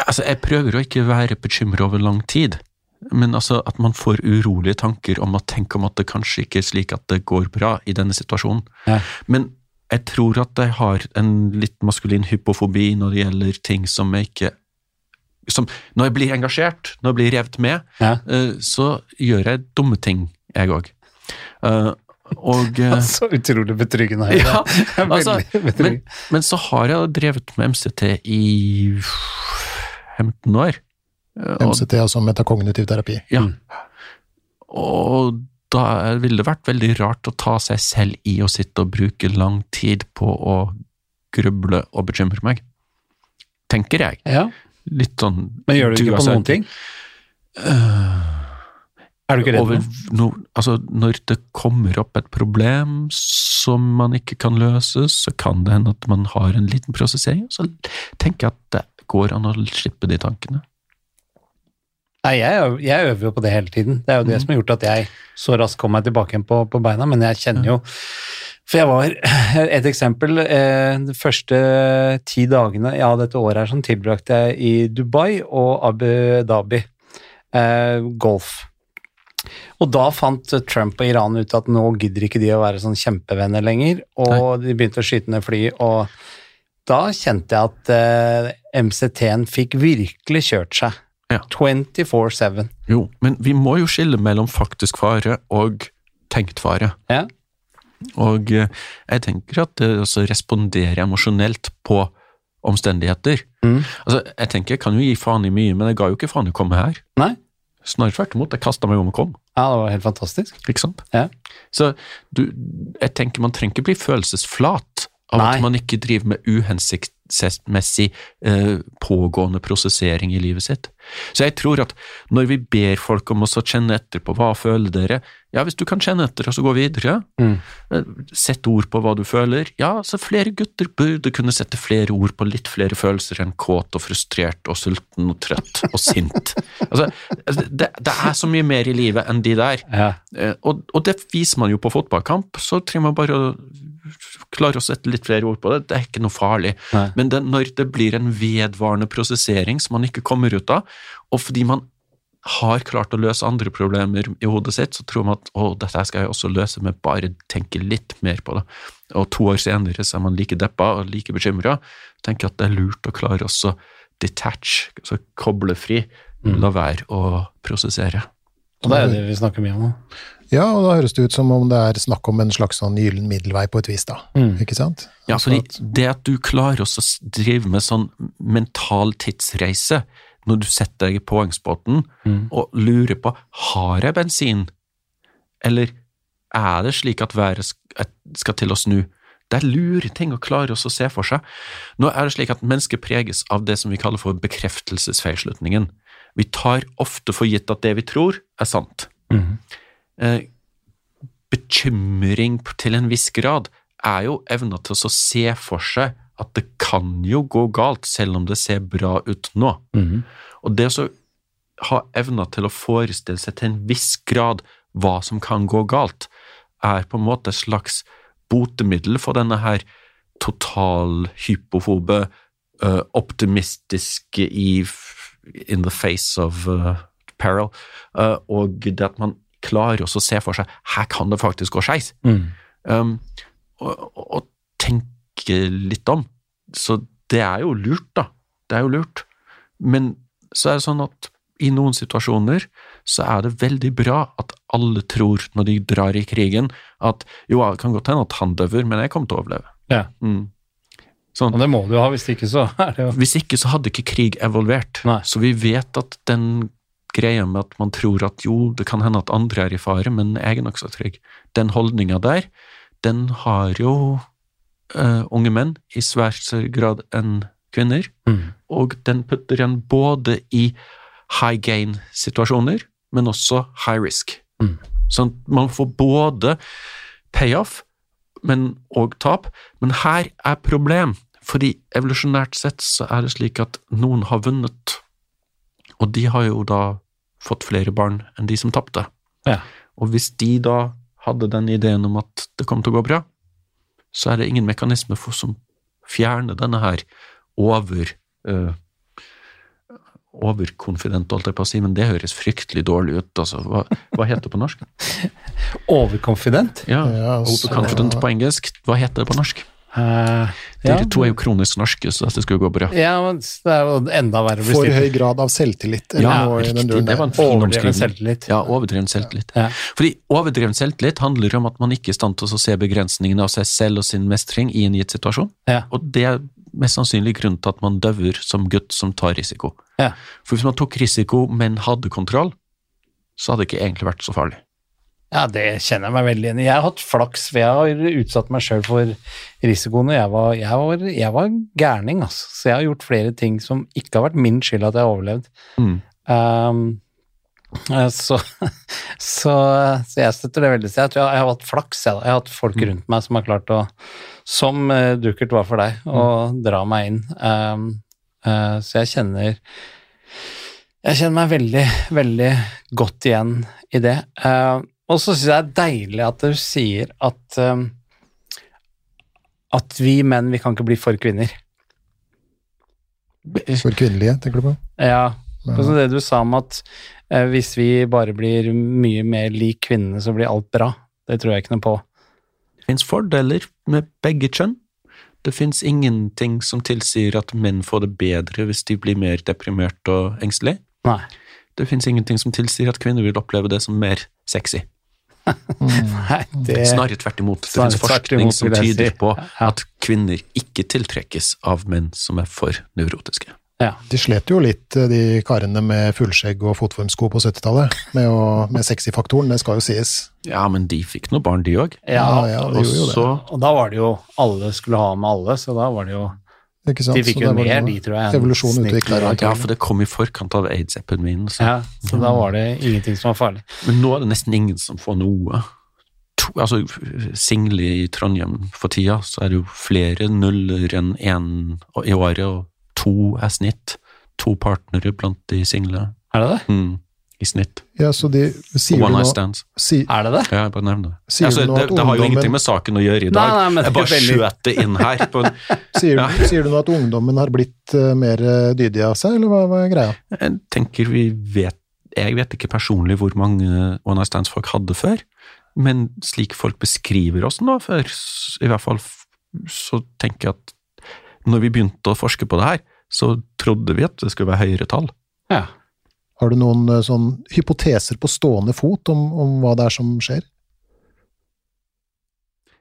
Altså, jeg prøver å ikke være bekymret over lang tid, men altså at man får urolige tanker om å tenke om at det kanskje ikke er slik at det går bra i denne situasjonen. Ja. Men jeg tror at jeg har en litt maskulin hypofobi når det gjelder ting som jeg ikke som, Når jeg blir engasjert, når jeg blir revet med, Ja. eh, så gjør jeg dumme ting, jeg òg. og [laughs] eh, Så utrolig betryggende. [laughs] [laughs] Ja, altså, men, betryggende. men så har jeg drevet med MCT i 15 år. Eh, MCT, altså metakognitiv terapi. Ja. Og da ville det vært veldig rart å ta seg selv i å sitte og bruke lang tid på å gruble og bekymre meg. Tenker jeg. Ja, Litt sånn Men gjør du ikke på altså, noen ting? Er du ikke redd over, no, altså, når det kommer opp et problem som man ikke kan løse, så kan det hende at man har en liten prosessering. Så tenker jeg at det går an å slippe de tankene. Nei, jeg, jeg øver jo på det hele tiden. Det er jo det mm. som har gjort at jeg så raskt kom meg tilbake igjen på, på beina, men jeg kjenner jo For jeg var [clears throat] Et eksempel. Eh, de første ti dagene ja, dette året her sånn, tilbrakte jeg i Dubai og Abu Dhabi. Eh, golf. Og da fant Trump og Iran ut at nå gidder ikke de å være sånn kjempevenner lenger, og de begynte å skyte ned fly, og da kjente jeg at eh, MCT-en fikk virkelig kjørt seg. Ja. 24-7. Jo, men vi må jo skille mellom faktisk fare og tenkt fare. Ja. Og eh, jeg tenker at det også responderer emosjonelt på omstendigheter. Mm. Altså, jeg tenker jeg kan jo gi faen i mye, men jeg ga jo ikke faen i å komme her. Nei? Snarere tvert imot, jeg kasta meg om og kom. Ja, det var helt fantastisk. Ikke sant? Ja. Så du, jeg tenker man trenger ikke bli følelsesflat av Nei. at man ikke driver med uhensiktsmessig eh, pågående prosessering i livet sitt. Så jeg tror at når vi ber folk om å kjenne etter på hva føler dere, ja, hvis du kan kjenne etter og så gå videre, Mm. eh, sett ord på hva du føler, ja, så flere gutter burde kunne sette flere ord på litt flere følelser enn kåt og frustrert og sulten og trøtt og sint. [laughs] altså, det, det er så mye mer i livet enn de der. Ja. Eh, Og, og det viser man jo på fotballkamp, så trenger man bare å klare å sette litt flere ord på det. Det er ikke noe farlig. Nei. Men det, når det blir en vedvarende prosessering som man ikke kommer ut av, og fordi man har klart å løse andre problemer i hodet sitt, så tror man at å, dette skal jeg også løse med bare tenke litt mer på det. Og to år senere så er man like deppa og like bekymra. Tenker at det er lurt å klare også detach, altså koble fri, la være å prosessere. Og det er jo det vi snakker mye om nå. Ja, og da høres det ut som om det er snakk om en slags sånn gyllen middelvei på et vis, da. Mm. Ikke sant? Ja, Altså fordi det at du klarer også å drive med sånn mental tidsreise, når du setter deg i poengsbåten Mm. og lurer på har jeg bensin, eller er det slik at været skal til å snu? Det er lure ting å klare oss å se for seg. Nå er det slik at mennesket preges av det som vi kaller for bekreftelsesfeilslutningen. Vi tar ofte for gitt at det vi tror, er sant eh, bekymring til en viss grad er jo evna til å se for seg at det kan jo gå galt, selv om det ser bra ut nå. Mm. Og det å ha evna til å forestille seg til en viss grad hva som kan gå galt, er på en måte et slags botemiddel for denne her totalhypofobe, uh, optimistiske i in the face of uh, peril, eh, og det at man klarer også å se for seg her kan det faktisk gå skeis. Mm. Um, og, og tenke litt om. Så det er jo lurt, da. Det er jo lurt. Men så er det sånn at i noen situasjoner så er det veldig bra at alle tror, når de drar i krigen, at jo, det kan godt hende at han døver, men jeg kommer til å overleve. Ja. Mm. Sånn. Og det må du ha, hvis ikke så er det jo Hvis ikke så hadde ikke krig evolvert. Nei. Så vi vet at den greia med at man tror at jo, det kan hende at andre er i fare, men jeg er nokså trygg. Den holdninga der, den har jo uh, unge menn i svært større grad enn kvinner. mm. Og den putter en både i high gain-situasjoner, men også high risk. Mm. Sånn man får både payoff men, og tap, men her er problem. Fordi evolusjonært sett så er det slik at noen har vunnet, og de har jo da fått flere barn enn de som tapte. Ja. Og hvis de da hadde den ideen om at det kom til å gå bra, så er det ingen mekanisme for som fjerner denne her over eh, Overkonfident, holdt jeg på å si, men det høres fryktelig dårlig ut. Altså, hva, hva heter det på norsk? [laughs] Overconfident. Ja, Ja, altså, Overconfident på engelsk. Hva heter det på norsk? Uh, Dere to er jo kronisk norske, så dette skulle gå bra. ja, men det er jo enda verre å bli For høy grad av selvtillit. Ja, riktig. Det var en fin Overdreven selvtillit. Ja, overdreven selvtillit. Ja. Fordi overdreven selvtillit handler om at man ikke er i stand til å se begrensningene av seg selv og sin mestring i en gitt situasjon. Ja. Og det mest sannsynlig grunnen til at man dauer som gutt som tar risiko. Ja. For hvis man tok risiko, men hadde kontroll, så hadde det ikke egentlig vært så farlig. Ja, det kjenner jeg meg veldig igjen i. Jeg har hatt flaks, for jeg har utsatt meg sjøl for risikoene. Jeg var, jeg, var, jeg var gærning, altså. Så jeg har gjort flere ting som ikke har vært min skyld at jeg har overlevd. Mm. Um, eh, så, [laughs] så, så jeg støtter det veldig. Så jeg tror jeg, jeg har hatt flaks. Jeg, da. jeg har hatt folk rundt meg som har klart å, som uh, Duckert var for deg, å dra meg inn. Um, uh, så jeg kjenner Jeg kjenner meg veldig, veldig godt igjen i det. Uh, og så syns jeg det er deilig at du sier at um, at vi menn, vi kan ikke bli for kvinner. For kvinnelige, tenker du på? Ja, for så det du sa om at eh, hvis vi bare blir mye mer lik kvinnene, så blir alt bra. Det tror jeg ikke noe på. Det fins fordeler med begge kjønn. Det fins ingenting som tilsier at menn får det bedre hvis de blir mer deprimert og engstelig. Nei. Det fins ingenting som tilsier at kvinner vil oppleve det som mer sexy. [laughs] Nei det, Snarere tvert imot. Det fins forskning imot, som tyder si. på at kvinner ikke tiltrekkes av menn som er for nevrotiske. Ja. De slet jo litt, eh, de karene med fullskjegg og fotformsko på 70-tallet, med, å- med sexy-faktoren, det skal jo sies. Ja, men de fikk noe barn, de òg. Ja, ja, Og de gjorde så og da var det jo Alle skulle ha med alle, så da var det jo Ikke sant? De fikk Så jo mer, de, tror jeg. Evolusjon snittet. det. Ja, for det kom i forkant av aids-epidemien. Så. Ja, så da var det ingenting som var farlig. Men nå er det nesten ingen som får noe. To, altså, single i Trondheim for tida, så er det jo flere nuller enn én i året, og to er snitt. To partnere blant de single. Er det det? Mm, I snitt. Ja, så de sier One night stands. si, Er det det? Ja, jeg bare nevner det. Sier Altså, du det, at det har jo ingenting med saken å gjøre i dag. Nei, nei, men jeg bare veldig- skjøt det inn her. På, [laughs] sier, Ja. sier du nå at ungdommen har blitt uh, mer dydig av seg, eller hva, hva er greia? jeg tenker vi vet Jeg vet ikke personlig hvor mange One Night Stands-folk hadde før, men slik folk beskriver oss nå før, i hvert fall, så tenker jeg at når vi begynte å forske på det her, så trodde vi at det skulle være høyere tall. Ja. Har du noen eh, sånn hypoteser på stående fot om, om hva det er som skjer?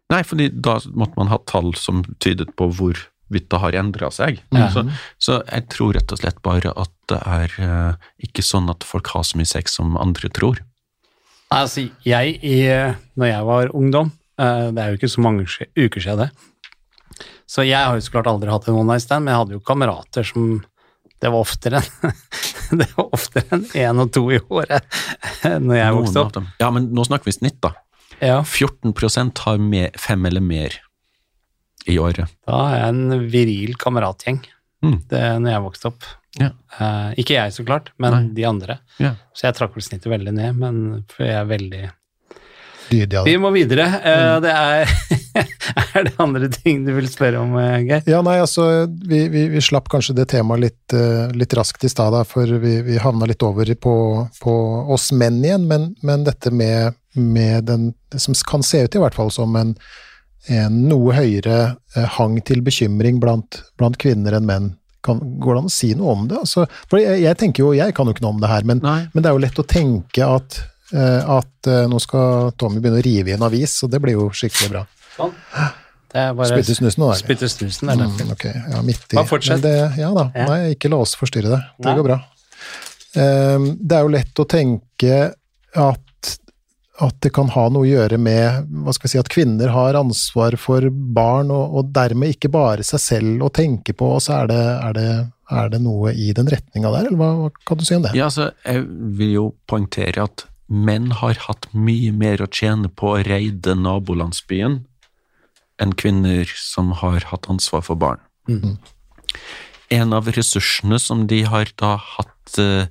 Nei, fordi da måtte man ha tall som tydet på hvorvidt det har endra seg. Ja. Så, så jeg tror rett og slett bare at det er eh, ikke sånn at folk har så mye sex som andre tror. Altså, jeg, i, når jeg var ungdom, eh, det er jo ikke så mange uker siden det, så jeg har jo så klart aldri hatt en one night stand, men jeg hadde jo kamerater som det var oftere enn [laughs] det var oftere enn én og to i året [laughs] når jeg vokste opp. Ja, men nå snakker vi snitt, da. Ja, 14% har mer, fem eller mer i året. da er jeg en viril kameratgjeng Mm. det, når jeg vokste opp. Ja. Eh, ikke jeg, så klart, men Nei. de andre. Ja. Så jeg trakk vel snittet veldig ned, men for jeg er veldig dydig av Vi må videre. Mm. Det er [laughs] Er det andre ting du vil spørre om, eh, Geir? Ja, nei, altså, vi, vi, vi slapp kanskje det temaet litt, eh, litt raskt i stad, for vi, vi havna litt over på, på oss menn igjen, men, men dette med, med den, som kan se ut i hvert fall som en, en noe høyere hang til bekymring blant, blant kvinner enn menn. Kan, går det an å si noe om det? Altså, for jeg, jeg tenker jo, jeg kan jo ikke noe om det her, men, men det er jo lett å tenke at, at eh, nå skal Tommy begynne å rive i en avis, og det blir jo skikkelig bra. Sånn. Er Spytte snusen nå. Spytte snusen, er det. Mm, ok, ja, midt i. Bare fortsett. Det, ja da, Ja. nei, ikke la oss forstyrre det. Det Nei. går bra. Um, det er jo lett å tenke at, at det kan ha noe å gjøre med hva skal vi si, at kvinner har ansvar for barn, og, og dermed ikke bare seg selv å tenke på, og så er det, er det, er det noe i den retninga der, eller hva, hva kan du si om det? Ja, altså, jeg vil jo poengtere at menn har hatt mye mer å tjene på å reide nabolandsbyen enn kvinner som har hatt ansvar for barn. Mhm. En av ressursene som de har da hatt eh,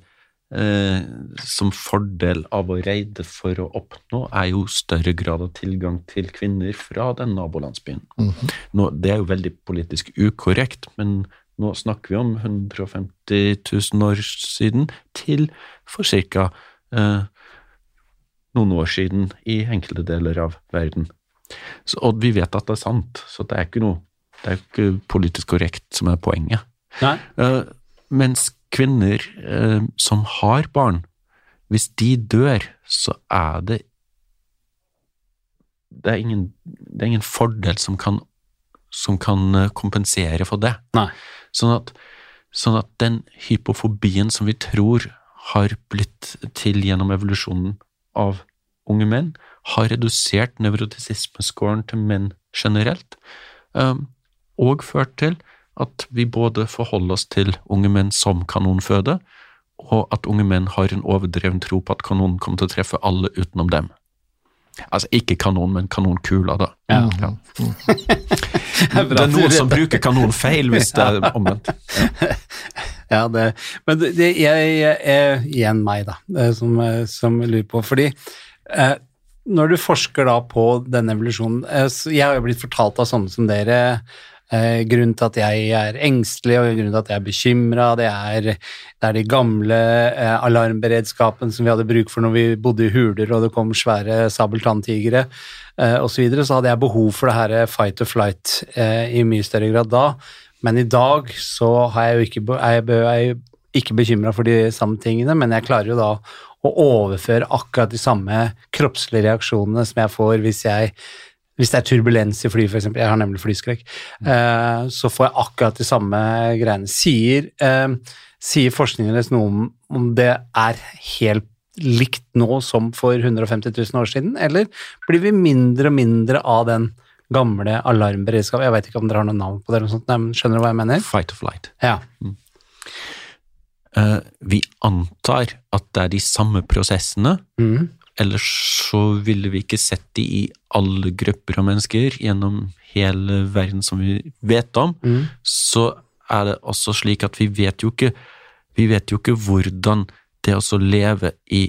eh, som fordel av å reide for å oppnå, er jo større grad av tilgang til kvinner fra den nabolandsbyen. Mhm. Nå, det er jo veldig politisk ukorrekt, men nå snakker vi om 150 000 år siden til for ca. Eh, noen år siden i enkelte deler av verden. Så, og vi vet at det er sant, så det er ikke noe det er ikke politisk korrekt som er poenget. Eh, mens kvinner uh, som har barn, hvis de dør, så er det det er ingen, det er ingen fordel som kan, som kan eh, kompensere for det. Sånn at, sånn at den hypofobien som vi tror har blitt til gjennom evolusjonen av unge menn, har redusert nevrotisismescoren til menn generelt, um, og ført til at vi både forholder oss til unge menn som kanonføde, og at unge menn har en overdreven tro på at kanonen kommer til å treffe alle utenom dem. Altså ikke kanon, men kanonkula, da. Ja. Ja. Det [laughs] Det er noen som bruker kanon feil, hvis det er omvendt. [laughs] Ja, det, men det, jeg, jeg igjen meg, da, eh, som, eh, som lurer på. Fordi eh, når du forsker da på denne evolusjonen eh, Jeg har jo blitt fortalt av sånne som dere eh, grunnen til at jeg er engstelig og grunnen til at jeg er bekymra, det, er- det er de gamle eh, alarmberedskapen som vi hadde bruk for når vi bodde i huler og det kom svære sabeltanntigre eh, osv. Så, videre, så hadde jeg behov for det her fight or flight eh, i mye større grad da. Men i dag så har jeg jo ikke, er jeg, er jeg ikke bekymra for de samme tingene, men jeg klarer jo da å overføre akkurat de samme kroppslige reaksjonene som jeg får hvis jeg hvis det er turbulens i flyet, f.eks., jeg har nemlig flyskrekk, eh, så får jeg akkurat de samme greiene. Sier, eh, sier forskningen deres noe om om det er helt likt nå som for 150 000 år siden, eller blir vi mindre og mindre av den gamle alarmberedskapen? Jeg vet ikke om dere har noe navn på det, eller noe sånt, men skjønner du hva jeg mener? Fight or flight. Ja. Eh, vi antar at det er de samme prosessene, Mhm. Ellers så ville vi ikke sett de i alle grupper av mennesker gjennom hele verden som vi vet om. Mm. Så er det også slik at vi vet jo ikke vi vet jo ikke hvordan det å leve i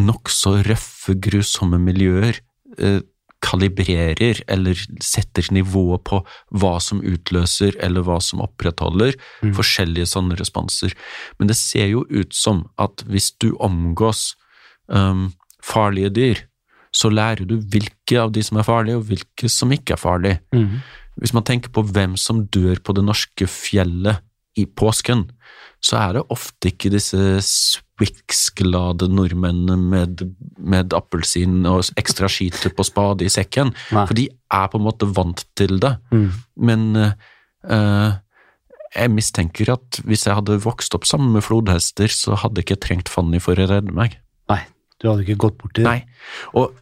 nokså røffe, grusomme miljøer eh, kalibrerer eller setter nivået på hva som utløser eller hva som opprettholder Mm. forskjellige sånne responser. Men det ser jo ut som at hvis du omgås um, farlige dyr, så lærer du hvilke av de som er farlige, og hvilke som ikke er farlige. Mm. Hvis man tenker på hvem som dør på det norske fjellet i påsken, så er det ofte ikke disse Swix-glade nordmennene med, med appelsin og ekstra skiter på spade i sekken, Nei. for de er på en måte vant til det. Mm. Men eh, jeg mistenker at hvis jeg hadde vokst opp sammen med flodhester, så hadde jeg ikke trengt Fanny for å redde meg. Nei, du hadde ikke gått bort til det. Nei. Og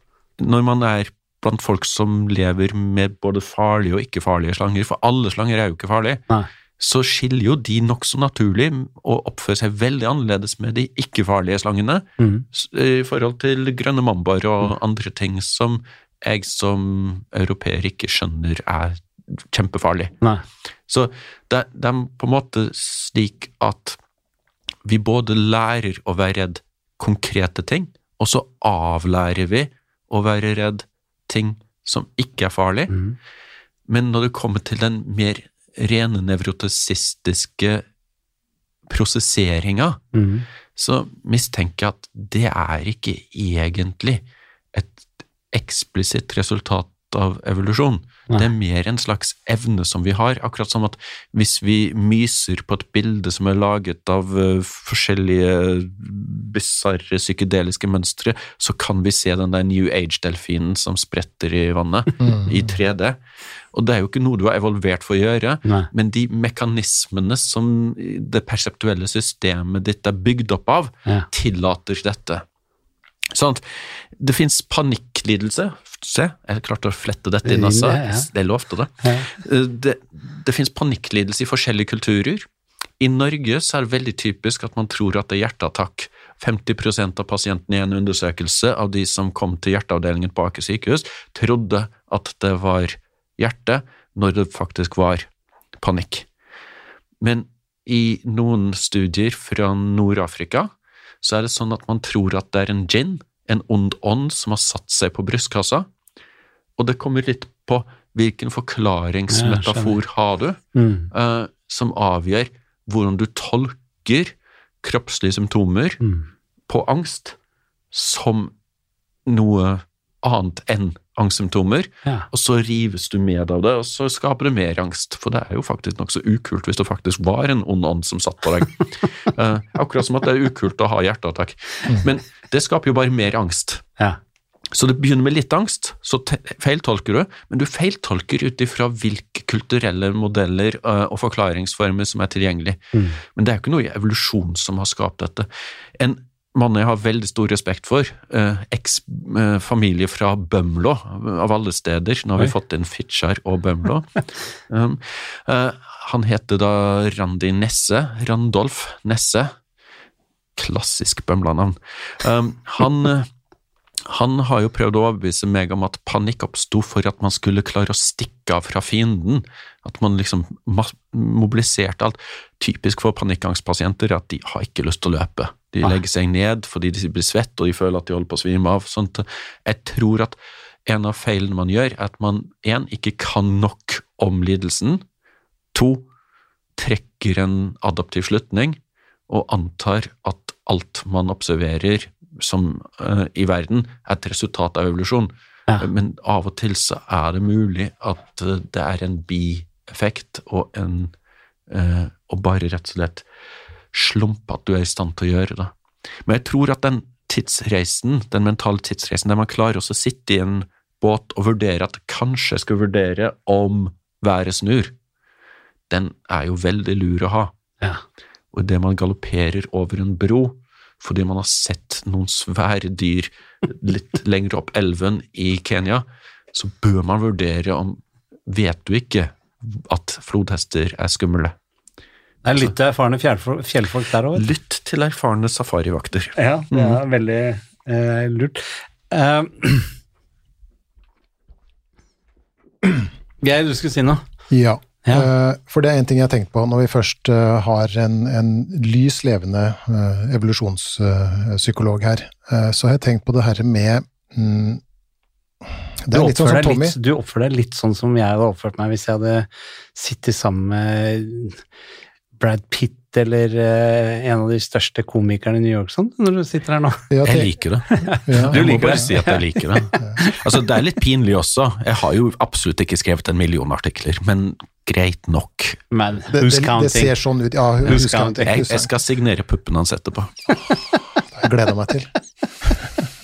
når man er blant folk som lever med både farlige og ikke farlige slanger, for alle slanger er jo ikke farlige, Nei. så skiller jo de nokså naturlig og oppfører seg veldig annerledes med de ikke-farlige slangene mm. i forhold til grønne mambaer og andre ting som jeg som europeer ikke skjønner er kjempefarlig. Nei. Så det, det er på en måte slik at vi både lærer å være redd konkrete ting, og så avlærer vi å være redd ting som ikke er farlig, Mm. men når det kommer til den mer rene nevrotisistiske prosesseringa, Mm. så mistenker jeg at det er ikke egentlig et eksplisitt resultat av evolusjon. Nei. Det er mer en slags evne som vi har, akkurat som at hvis vi myser på et bilde som er laget av uh, forskjellige bisarre psykedeliske mønstre, så kan vi se den der New Age-delfinen som spretter i vannet, i 3D. Og det er jo ikke noe du har evolvert for å gjøre, Nei. men de mekanismene som det perseptuelle systemet ditt er bygd opp av, Ja. tillater dette. Sånn at det fins panikklidelse. Se, jeg klarte å flette dette inn, altså. Det lovte det. Ja. Eh, Det, det fins panikklidelse i forskjellige kulturer. I Norge så er det veldig typisk at man tror at det er hjerteattakk. 50% av pasientene i en undersøkelse av de som kom til hjerteavdelingen på Aker sykehus, trodde at det var hjerte, når det faktisk var panikk. Men i noen studier fra Nord-Afrika så er det sånn at man tror at det er en djinn, en ond ånd, som har satt seg på brystkassa. Og det kommer litt på hvilken forklaringsmetafor har du, Mm. eh, som avgjør hvordan du tolker kroppslige symptomer Mm. på angst som noe annet enn angstsymptomer, Ja. og så rives du med av det, og så skaper det mer angst. For det er jo faktisk nokså ukult hvis det faktisk var en ond ånd som satt på deg. uh, [laughs] akkurat som at det er ukult å ha hjerteattakk. Men det skaper jo bare mer angst. Ja. Så det begynner med litt angst, så feiltolker du, men du feiltolker ut ifra hvilke kulturelle modeller eh, og forklaringsformer som er tilgjengelig. Mm. Men det er jo ikke noe i evolusjon som har skapt dette. En mann jeg har veldig stor respekt for, eh, eks-familie fra Bømlo, av alle steder, nå har vi Oi. fått inn Fitjar og Bømlo. [laughs] um, eh, han heter da Randi Nesse, Randolf Nesse, klassisk Bømla-navn. Um, han eh, han har jo prøvd å overbevise meg om at panikk oppsto for at man skulle klare å stikke av fra fienden. At man liksom mobiliserte alt. Typisk for panikkangstpasienter er at de har ikke lyst til å løpe. De Nei. legger seg ned fordi de blir svett og de føler at de holder på å svime av. Sånt. Jeg tror at en av feilene man gjør, er at man en, ikke kan nok om lidelsen. To, trekker en adaptiv slutning og antar at alt man observerer som uh, i verden, er et resultat av evolusjon. Ja. Men av og til så er det mulig at eh, det er en bieffekt og en uh, Og bare rett og slett slumpe at du er i stand til å gjøre det. Men jeg tror at den tidsreisen, den mentale tidsreisen der man klarer å sitte i en båt og vurdere at kanskje jeg skal vurdere om været snur, den er jo veldig lur å ha. Ja. Og idet man galopperer over en bro fordi man har sett noen svære dyr litt [laughs] lenger opp elven i Kenya, så bør man vurdere om Vet du ikke at flodhester er skumle? Det er litt erfarne fjellfolk, der òg. Lytt til erfarne safarivakter. Ja, det er veldig eh, lurt. Uh, Geir, du skulle si noe? Ja. Ja. Eh, For det er en ting jeg har tenkt på når vi først eh, har en, en lys levende eh, evolusjonspsykolog her. Så har jeg tenkt på det her med mm, Det Du er litt sånn som Tommy. litt, du oppfører deg litt sånn som jeg hadde oppført meg hvis jeg hadde sittet sammen med Brad Pitt eller uh, en av de største komikerne i New York, sånn, når du sitter her nå. [laughs] Ja, Jeg liker det. [laughs] ja, Jeg må liker bare det? si at jeg liker det. [laughs] Altså, det er litt pinlig også. Jeg har jo absolutt ikke skrevet en million artikler, men greit nok. Men det, who's det, det counting? ser sånn ut. Ja, Who's who's counting. counting? Jeg, jeg skal signere puppene hans etterpå. Jeg gleder meg til.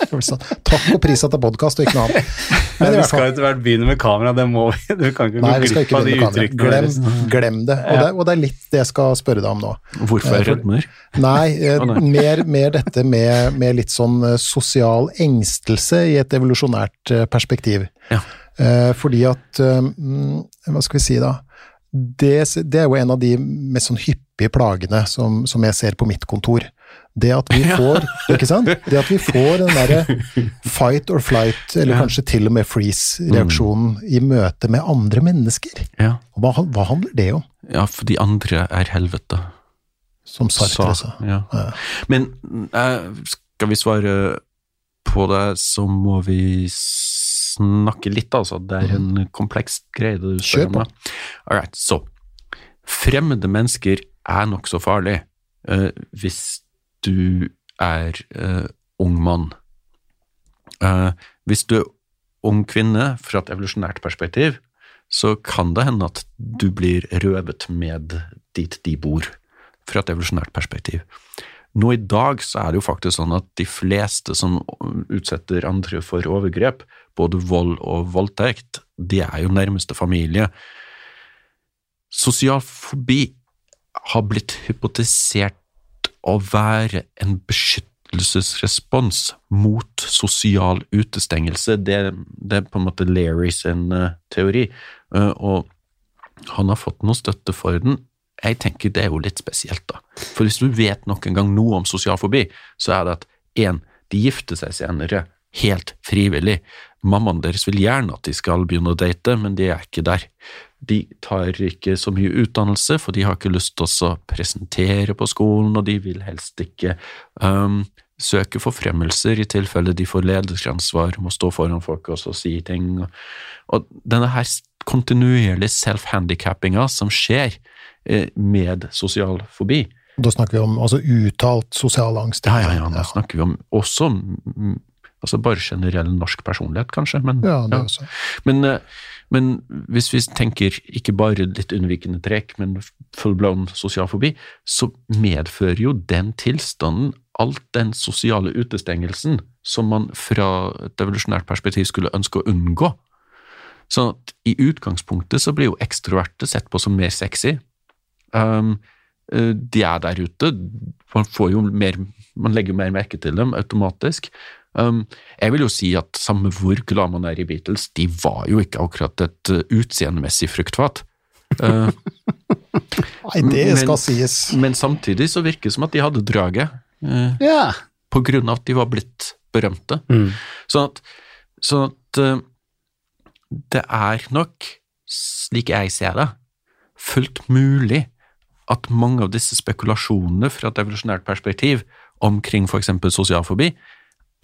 Takk og pris at det er podkast og ikke noe annet. Men i vi skal jo etter hvert begynne med kamera, det må vi. Du kan ikke nei, gå glipp ikke av de uttrykkene Glem, deres. glem det. Og, det. og det er litt det jeg skal spørre deg om nå. Hvorfor er jeg rødmer? Nei, eh, nei. Mer, mer dette med, med litt sånn eh, sosial engstelse i et evolusjonært eh, perspektiv. Ja. Eh, fordi at eh, mm, Hva skal vi si da? Det, det er jo en av de mest sånn hyppige plagene som, som jeg ser på mitt kontor. Det at vi [laughs] får ikke sant? Det at vi får den derre fight or flight, eller kanskje til og med freeze-reaksjonen i møte med andre mennesker. Ja. Hva, hva handler det om? ja, for de andre er helvete. Som Sartre sa. ja. Ja. Men eh, skal vi svare på det, så må vi snakke litt, altså. Det er en kompleks greie det du spør om. All right, så. Fremmede mennesker er nokså farlig Uh, hvis du er eh, ung mann. Eh, hvis du er ung kvinne fra et evolusjonært perspektiv, så kan det hende at du blir røvet med dit de bor, fra et evolusjonært perspektiv. Nå i dag så er det jo faktisk sånn at de fleste som utsetter andre for overgrep, både vold og voldtekt, de er jo nærmeste familie. Sosial fobi har blitt hypotisert å være en beskyttelsesrespons mot sosial utestengelse. Det, det er på en måte Larry sin eh, teori, eh, og han har fått noe støtte for den. Jeg tenker det er jo litt spesielt, da. For hvis du vet noen gang noe om sosial fobi, så er det at én, de gifter seg senere, helt frivillig. Mammaen deres vil gjerne at de skal begynne å date, men de er ikke der. De tar ikke så mye utdannelse, for de har ikke lyst til å presentere på skolen, og de vil helst ikke um, søke forfremmelser i tilfelle de får lederansvar, må stå foran folk og så si ting. Og denne her kontinuerlige self-handicappinga som skjer eh, med sosial fobi, Da snakker vi om altså, uttalt sosial angst. ja, ja, ja, nå snakker vi om også altså bare generell norsk personlighet, kanskje, men, Ja, det ja. også. men, eh, men hvis vi tenker ikke bare litt unnvikende trekk, men full-blown sosial fobi, så medfører jo den tilstanden alt den sosiale utestengelsen som man fra et evolusjonært perspektiv skulle ønske å unngå. Sånn at i utgangspunktet så blir jo ekstroverte sett på som mer sexy. Um, eh, de er der ute, man får jo mer Man legger jo mer merke til dem automatisk. Um, jeg vil jo si at samme hvor glad man er i Beatles, de var jo ikke akkurat et uh, utseendemessig fruktfat. Uh, [laughs] Nei, det Men- skal sies. men samtidig så virker det som at de hadde draget, uh, yeah. på grunn av at de var blitt berømte. Mm. Sånn at, sånn at uh, det er nok, slik jeg ser det, fullt mulig at mange av disse spekulasjonene fra et evolusjonært perspektiv omkring for eksempel sosial fobi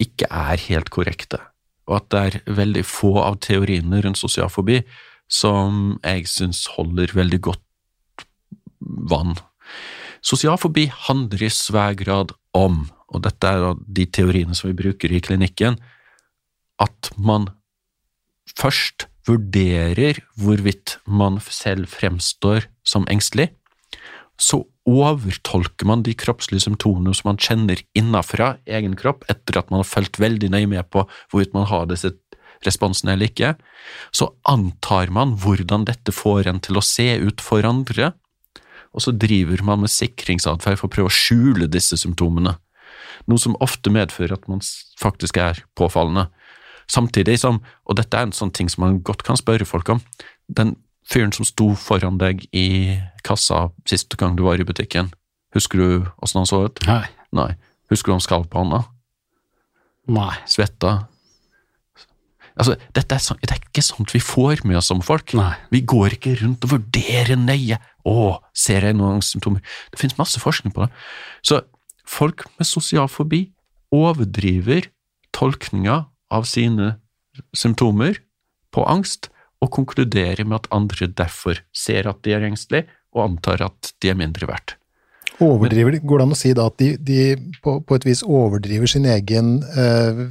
ikke er helt korrekte, og at det er veldig få av teoriene rundt sosialfobi som jeg syns holder veldig godt vann. Sosialfobi handler i svær grad om, og dette er de teoriene som vi bruker i klinikken, at man først vurderer hvorvidt man selv fremstår som engstelig, så overtolker man de kroppslige symptomene som man kjenner innafra egen kropp, etter at man har fulgt veldig nøye med på hvorvidt man har disse responsene eller ikke. Så antar man hvordan dette får en til å se ut for andre, og så driver man med sikringsatferd for å prøve å skjule disse symptomene, noe som ofte medfører at man faktisk er påfallende. Samtidig som, og dette er en sånn ting som man godt kan spørre folk om, den fyren som sto foran deg i kassa siste gang du var i butikken, husker du åssen han så ut? Nei. Nei. Husker du han skalv på hånda? Nei. Svetta? Altså, dette er, sånn, det er ikke sånt vi får med oss som folk. Nei. Vi går ikke rundt og vurderer nøye. Å, ser jeg noen symptomer? Det finnes masse forskning på det. Så folk med sosial fobi overdriver tolkninga av sine symptomer på angst, og konkluderer med at andre derfor ser at de er engstelige, og antar at de er mindre verdt. Overdriver, Går det an å si da at de, de på, på et vis overdriver sin egen eh,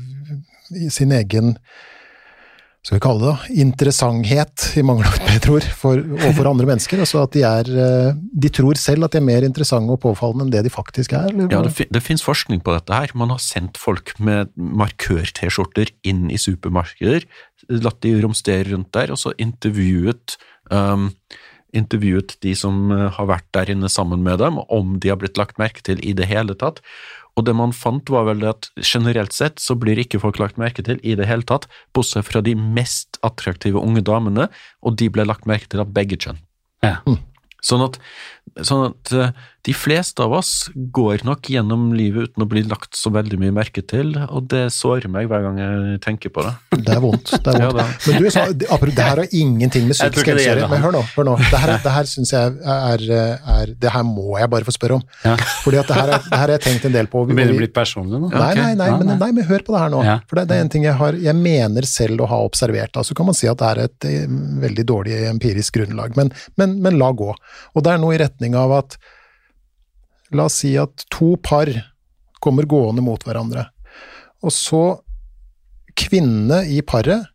sin egen skal vi kalle det da, interessanthet, i mangel av et bedre ord, for, overfor andre mennesker. Altså at de er eh, De tror selv at de er mer interessante og påfallende enn det de faktisk er. Eller? Ja, det, det finnes forskning på dette her. Man har sendt folk med markør-T-skjorter inn i supermarkeder, latt de romstere rundt der, og så intervjuet um, intervjuet de som eh, har vært der inne sammen med dem, om de har blitt lagt merke til i det hele tatt. Og det man fant var vel at generelt sett så blir ikke folk lagt merke til i det hele tatt, bortsett fra de mest attraktive unge damene, og de ble lagt merke til av begge kjønn. Ja. Sånn at sånn at eh, de fleste av oss går nok gjennom livet uten å bli lagt så veldig mye merke til, og det sårer meg hver gang jeg tenker på det. Det er vondt. Det, er Ja, vondt. det- Men du, sa, apropos, det her har ingenting med psykisk helse å gjøre. Men hør nå, hør nå. Det her, det her syns jeg er, er Det her må jeg bare få spørre om. Ja. Fordi at det her, er, det her har jeg tenkt en del på. Begynner å bli personlig nå. Nei, nei, nei, men, nei. men hør på det her nå. Ja. For det, det er en ting jeg har Jeg mener selv å ha observert. Altså kan man si at det er et eh, veldig dårlig empirisk grunnlag, men, men, men la gå. Og det er noe i retning av at La oss si at to par kommer gående mot hverandre, og så Kvinnene i paret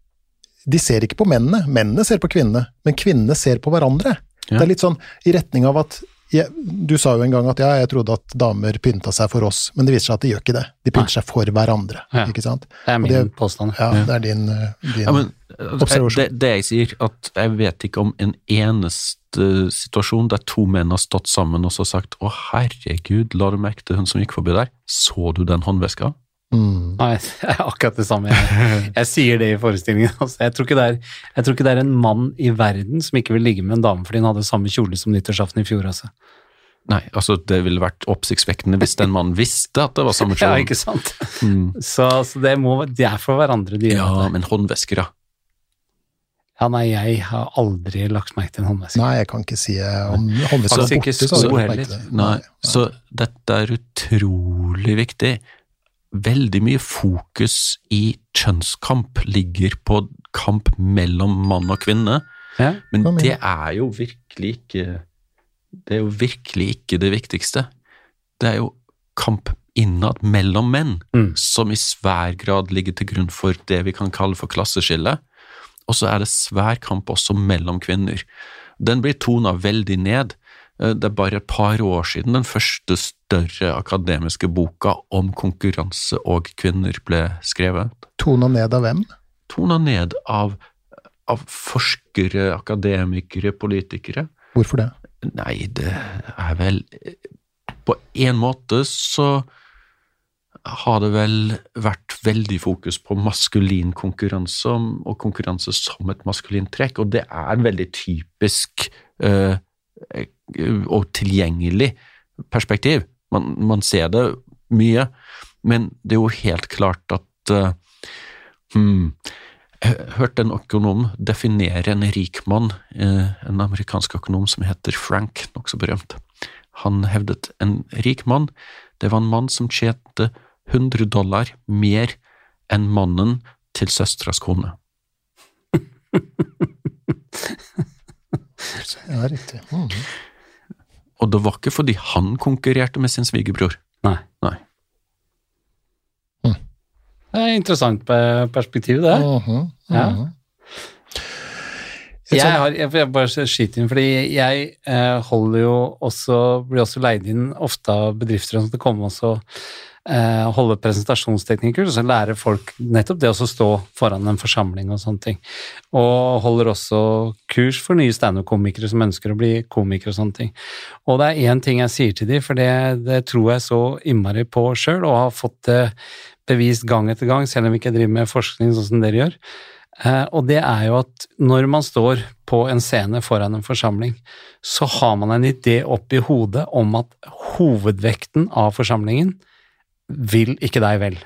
de ser ikke på mennene, mennene ser på kvinnene, men kvinnene ser på hverandre. Ja. Det er litt sånn i retning av at jeg, Du sa jo en gang at ja, jeg trodde at damer pynta seg for oss, men det viser seg at de gjør ikke det. De pynter seg for hverandre, Ja. ikke sant. Det er min det- påstand. Ja, det er din, eh, din Ja, men eh, Observasjon. det, det jeg sier, at jeg vet ikke om en eneste situasjon der to menn har stått sammen og så sagt 'Å, herregud, la du merke til hun som gikk forbi der? Så du den håndveska?' mm, Nei, [laughs] det er akkurat det samme. Jeg, jeg sier det i forestillingen. Altså. Jeg, tror ikke det er, jeg tror ikke det er en mann i verden som ikke vil ligge med en dame fordi hun hadde samme kjole som nyttårsaften i fjor. Altså. Nei, altså, det ville vært oppsiktsvekkende hvis den mannen visste at det var samme [laughs] kjole. Ja, ikke sant? Mm. Så, så det må, det er for hverandre, de gjør Ja, det. men håndvesker, da. Ja, nei, jeg har aldri lagt merke til en håndveske. Nei, jeg kan ikke si eh, om håndveska var ikke borte, så hadde jeg lagt merke det. Nei, så dette er utrolig viktig. Veldig mye fokus i kjønnskamp ligger på kamp mellom mann og kvinne, Ja? men det er jo virkelig ikke Det er jo virkelig ikke det viktigste. Det er jo kamp innad mellom menn, Mm. som i svær grad ligger til grunn for det vi kan kalle for klasseskille. Og så er det svær kamp også mellom kvinner. Den blir tona veldig ned. Eh, Det er bare et par år siden den første større akademiske boka om konkurranse og kvinner ble skrevet. Tona ned av hvem? Tona ned av, av forskere, akademikere, politikere. Hvorfor det? Nei, det er vel På en måte så har det vel vært veldig fokus på maskulin konkurranse og konkurranse som et maskulint trekk, og det er veldig typisk eh, og tilgjengelig perspektiv. Man, man ser det mye, men det er jo helt klart at eh, hmm, jeg hørte en økonom definere en rik mann, en amerikansk økonom som heter Frank, nokså berømt. Han hevdet en rik mann, det var en mann som tjente 100 dollar mer enn mannen til søstras kone. [laughs] Ja, riktig. Mm. Og det var ikke fordi han konkurrerte med sin svigerbror. Nei. Nei. Det er interessant perspektiv, det. Mhm, Ja. mhm. Ja. Jeg, har, jeg, jeg bare skyter inn, fordi jeg eh, holder jo også, blir også leid inn ofte av bedrifter som kommer også holde presentasjonsteknikker, så lærer folk nettopp det å stå foran en forsamling og sånne ting. Og holder også kurs for nye standup-komikere som ønsker å bli komikere og sånne ting. Og det er én ting jeg sier til dem, for det, det tror jeg så innmari på sjøl, og har fått det bevist gang etter gang, selv om vi ikke driver med forskning sånn som dere gjør. Eh, og det er jo at når man står på en scene foran en forsamling, så har man en idé oppi hodet om at hovedvekten av forsamlingen vil ikke deg vel.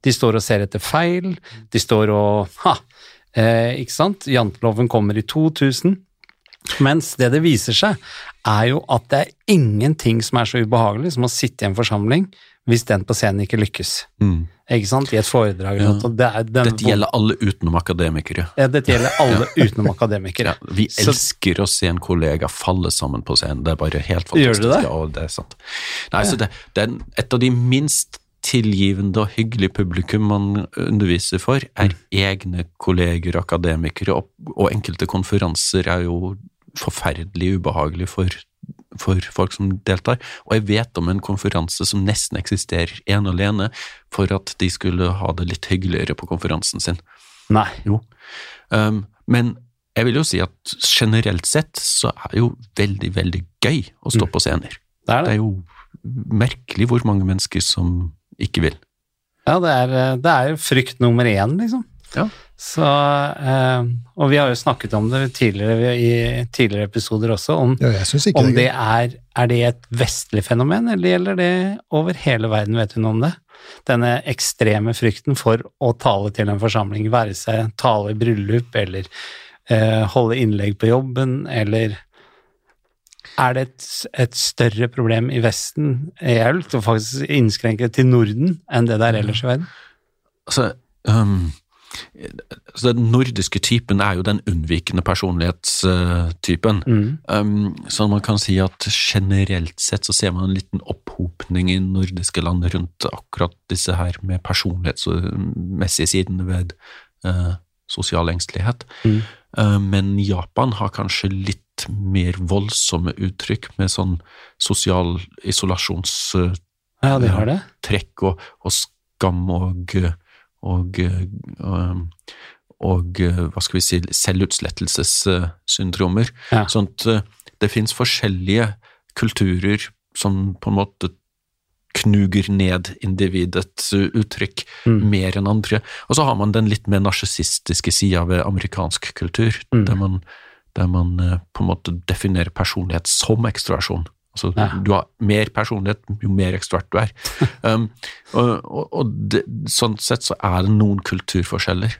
De står og ser etter feil, de står og ha, eh, ikke sant, janteloven kommer i 2000. Mens det det viser seg, er jo at det er ingenting som er så ubehagelig som å sitte i en forsamling hvis den på scenen ikke lykkes. Mm. Ikke sant? I et foredrag eller Ja. noe. Det Dette gjelder alle utenom akademikere. Ja, dette gjelder alle utenom akademikere. Ja, vi Så- elsker å se en kollega falle sammen på scenen. Det er bare helt fantastisk. Gjør du det? Ja, det er sant. Nei, så det, det er et av de minst tilgivende og hyggelige publikum man underviser for, er Mm. egne kolleger, akademikere, og, og enkelte konferanser er jo forferdelig ubehagelig for, for folk som deltar. Og jeg vet om en konferanse som nesten eksisterer ene og alene for at de skulle ha det litt hyggeligere på konferansen sin. Nei. Jo. Um, men jeg vil jo si at generelt sett så er det jo veldig, veldig gøy å stå Mm. på scener. Det er Det det. er jo merkelig hvor mange mennesker som ikke vil. Ja, det er, det er frykt nummer én, liksom. Ja. Så, eh, og vi har jo snakket om det tidligere i tidligere episoder også, om, Ja, om det det er er, det et vestlig fenomen, eller gjelder det over hele verden, vet du noe om det? Denne ekstreme frykten for å tale til en forsamling, være seg tale i bryllup, eller eh, holde innlegg på jobben, eller er det et, et større problem i Vesten, jeg vil faktisk innskrenke det til Norden, enn det det er ellers i verden? Altså, um, altså Den nordiske typen er jo den unnvikende personlighetstypen. Mm. Um, så man kan si at generelt sett så ser man en liten opphopning i nordiske land rundt akkurat disse her med personlighetsmessige sidene ved uh, sosial engstelighet. Mm. Uh, men Japan har kanskje litt mer voldsomme uttrykk med sånn sosial isolasjonstrekk Ja, de og, og skam og og, og, og hva skal vi si, selvutslettelsessyndromer. Ja. Sånn at eh, det finnes forskjellige kulturer som på en måte knuger ned individets eh, uttrykk Mm. mer enn andre. Og så har man den litt mer narsissistiske sida ved amerikansk kultur, Mm. der man, der man eh, på en måte definerer personlighet som ekstroversjon. Altså, Ja. Du har mer personlighet jo mer ekstrovert du er. [laughs] Um, og og, og det, sånn sett så er det noen kulturforskjeller.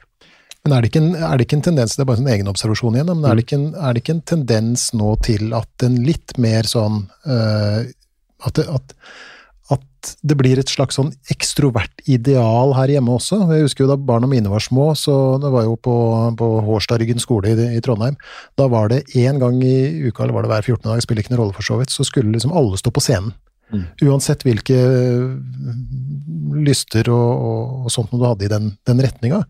Men er det, ikke en, er det ikke en tendens, det er bare en egen observasjon igjen, men er, det ikke en, er det ikke en tendens nå til at en litt mer sånn øh, at, at det blir et slags sånn ekstrovert ideal her hjemme også? Jeg husker jo da barna mine var små, så det var jo på, på Hårstadryggen skole i, i Trondheim. Da var det én gang i uka, eller var det hver 14. dag, spiller ikke noen rolle for så vidt, så skulle liksom alle stå på scenen. Mm. Uansett hvilke øh, lyster og, og, og sånt noe du hadde i den, den retninga.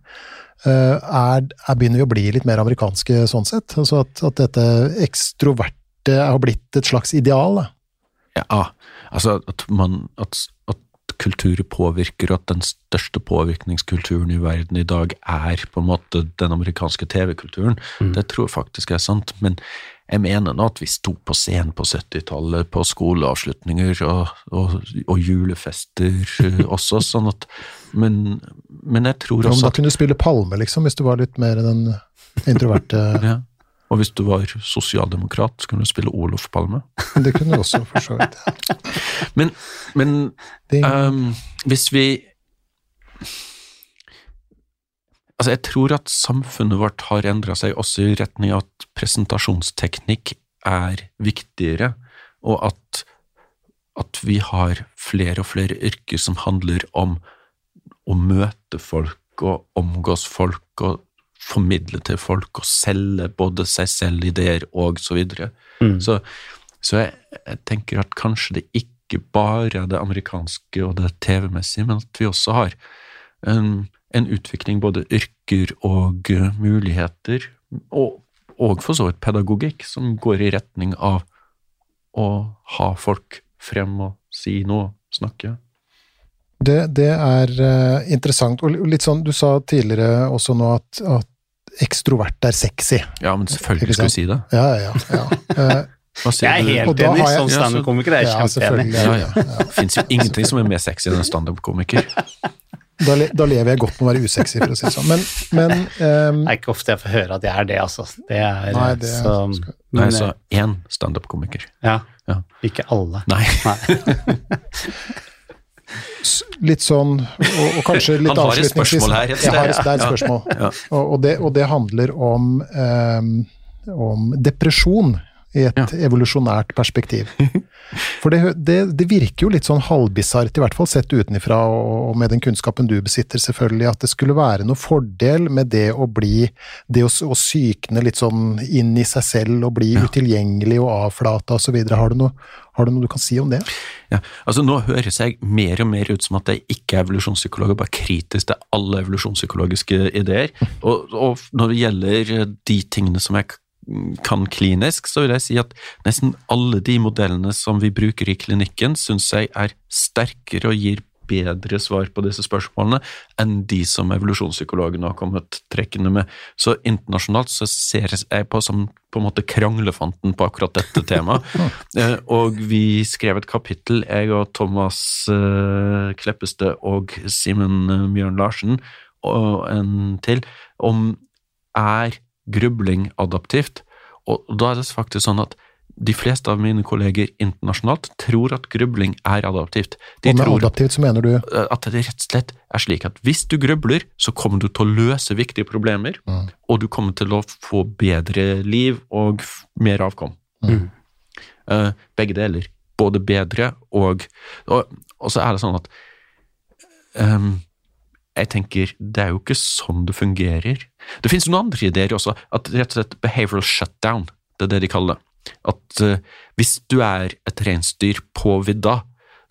Eh, er, er, begynner vi å bli litt mer amerikanske sånn sett? Altså at, at dette ekstroverte har blitt et slags ideal? Da. Ja, altså at man at, at kultur påvirker, og at den største påvirkningskulturen i verden i dag er på en måte den amerikanske TV-kulturen, Mm. det tror jeg faktisk er sant. Men jeg mener nå at vi sto på scenen på 70-tallet, på skoleavslutninger og, og, og julefester eh, [laughs] også, sånn at Men, men jeg tror Om også da at kunne du spille Palme, liksom, hvis du var litt mer den introverte ja. Og hvis du var sosialdemokrat, så kunne du spille Olof Palme. [laughs] Det kunne du også, for så vidt. [laughs] Men, men Um, hvis vi Altså, jeg tror at samfunnet vårt har endra seg også i retning av at presentasjonsteknikk er viktigere, og at, at vi har flere og flere yrker som handler om å møte folk og omgås folk og formidle til folk og selge både seg selv, ideer og så videre. Mm. Så, så jeg, jeg tenker at kanskje det ikke bare er det amerikanske og det TV-messige, men at vi også har en, en utvikling, både yrker og uh, muligheter, og, og for så vidt pedagogikk, som går i retning av å ha folk frem og si noe, snakke. det, det er eh, interessant. Og litt sånn, du sa tidligere også nå at, at ekstrovert er sexy. Ja, men selvfølgelig skal du si det. Ja, ja, ja. [laughs] Eh, Jeg er helt enig, har som standup-komiker er jeg ja, kjempeenig. Ja, ja. Det fins jo ingenting som er mer sexy enn en standup-komiker. [laughs] Da, le, da lever jeg godt med å være usexy, for å si det sånn. Men, men um, Det er ikke ofte jeg får høre at jeg er det, altså. Det er, Nei, det er- så, skal- Nei, så én standup-komiker. ja, Ja. Ikke alle. Nei. Nei. [laughs] litt sånn, og, og kanskje litt Han har et spørsmål her et har, det er et spørsmål. Ja. Og, og, det, og det handler om, um, om depresjon i et Ja. evolusjonært perspektiv. [laughs] For det, det, det virker jo litt sånn halvbisart, i hvert fall sett utenfra, og, med den kunnskapen du besitter, selvfølgelig, at det skulle være noe fordel med det å bli Det å, å sykne litt sånn inn i seg selv og bli Ja. utilgjengelig og avflata osv. Har, du noe- har du noe du kan si om det? Ja, altså Nå høres jeg mer og mer ut som at jeg ikke er evolusjonspsykolog, og bare kritisk til alle evolusjonspsykologiske ideer. Og, og når det gjelder de tingene som jeg kan klinisk, så vil jeg si at nesten alle de modellene som vi bruker i klinikken, syns jeg er sterkere og gir bedre svar på disse spørsmålene enn de som evolusjonspsykologene har kommet trekkende med. Så internasjonalt så ser jeg på som på en måte kranglefanten på akkurat dette temaet. [laughs] Eh, og vi skrev et kapittel, jeg og Thomas Kleppeste Kleppestø og Simen eh, Bjørn Larsen, og en til, om er grubling adaptivt. Og da er det faktisk sånn at de fleste av mine kolleger internasjonalt tror at grubling er adaptivt. De og med tror adaptivt så mener du eh, at det rett og slett er slik at hvis du grubler, så kommer du til å løse viktige problemer, Mm. og du kommer til å få bedre liv og mer avkom. Mm. Uh, begge deler. Både bedre og Og, og så er det sånn at ehm, jeg tenker, det er jo ikke sånn det fungerer. Det finnes noen andre ideer også, at rett og slett behavioral shutdown, det er det de kaller det. At uh, hvis du er et reinsdyr på vidda,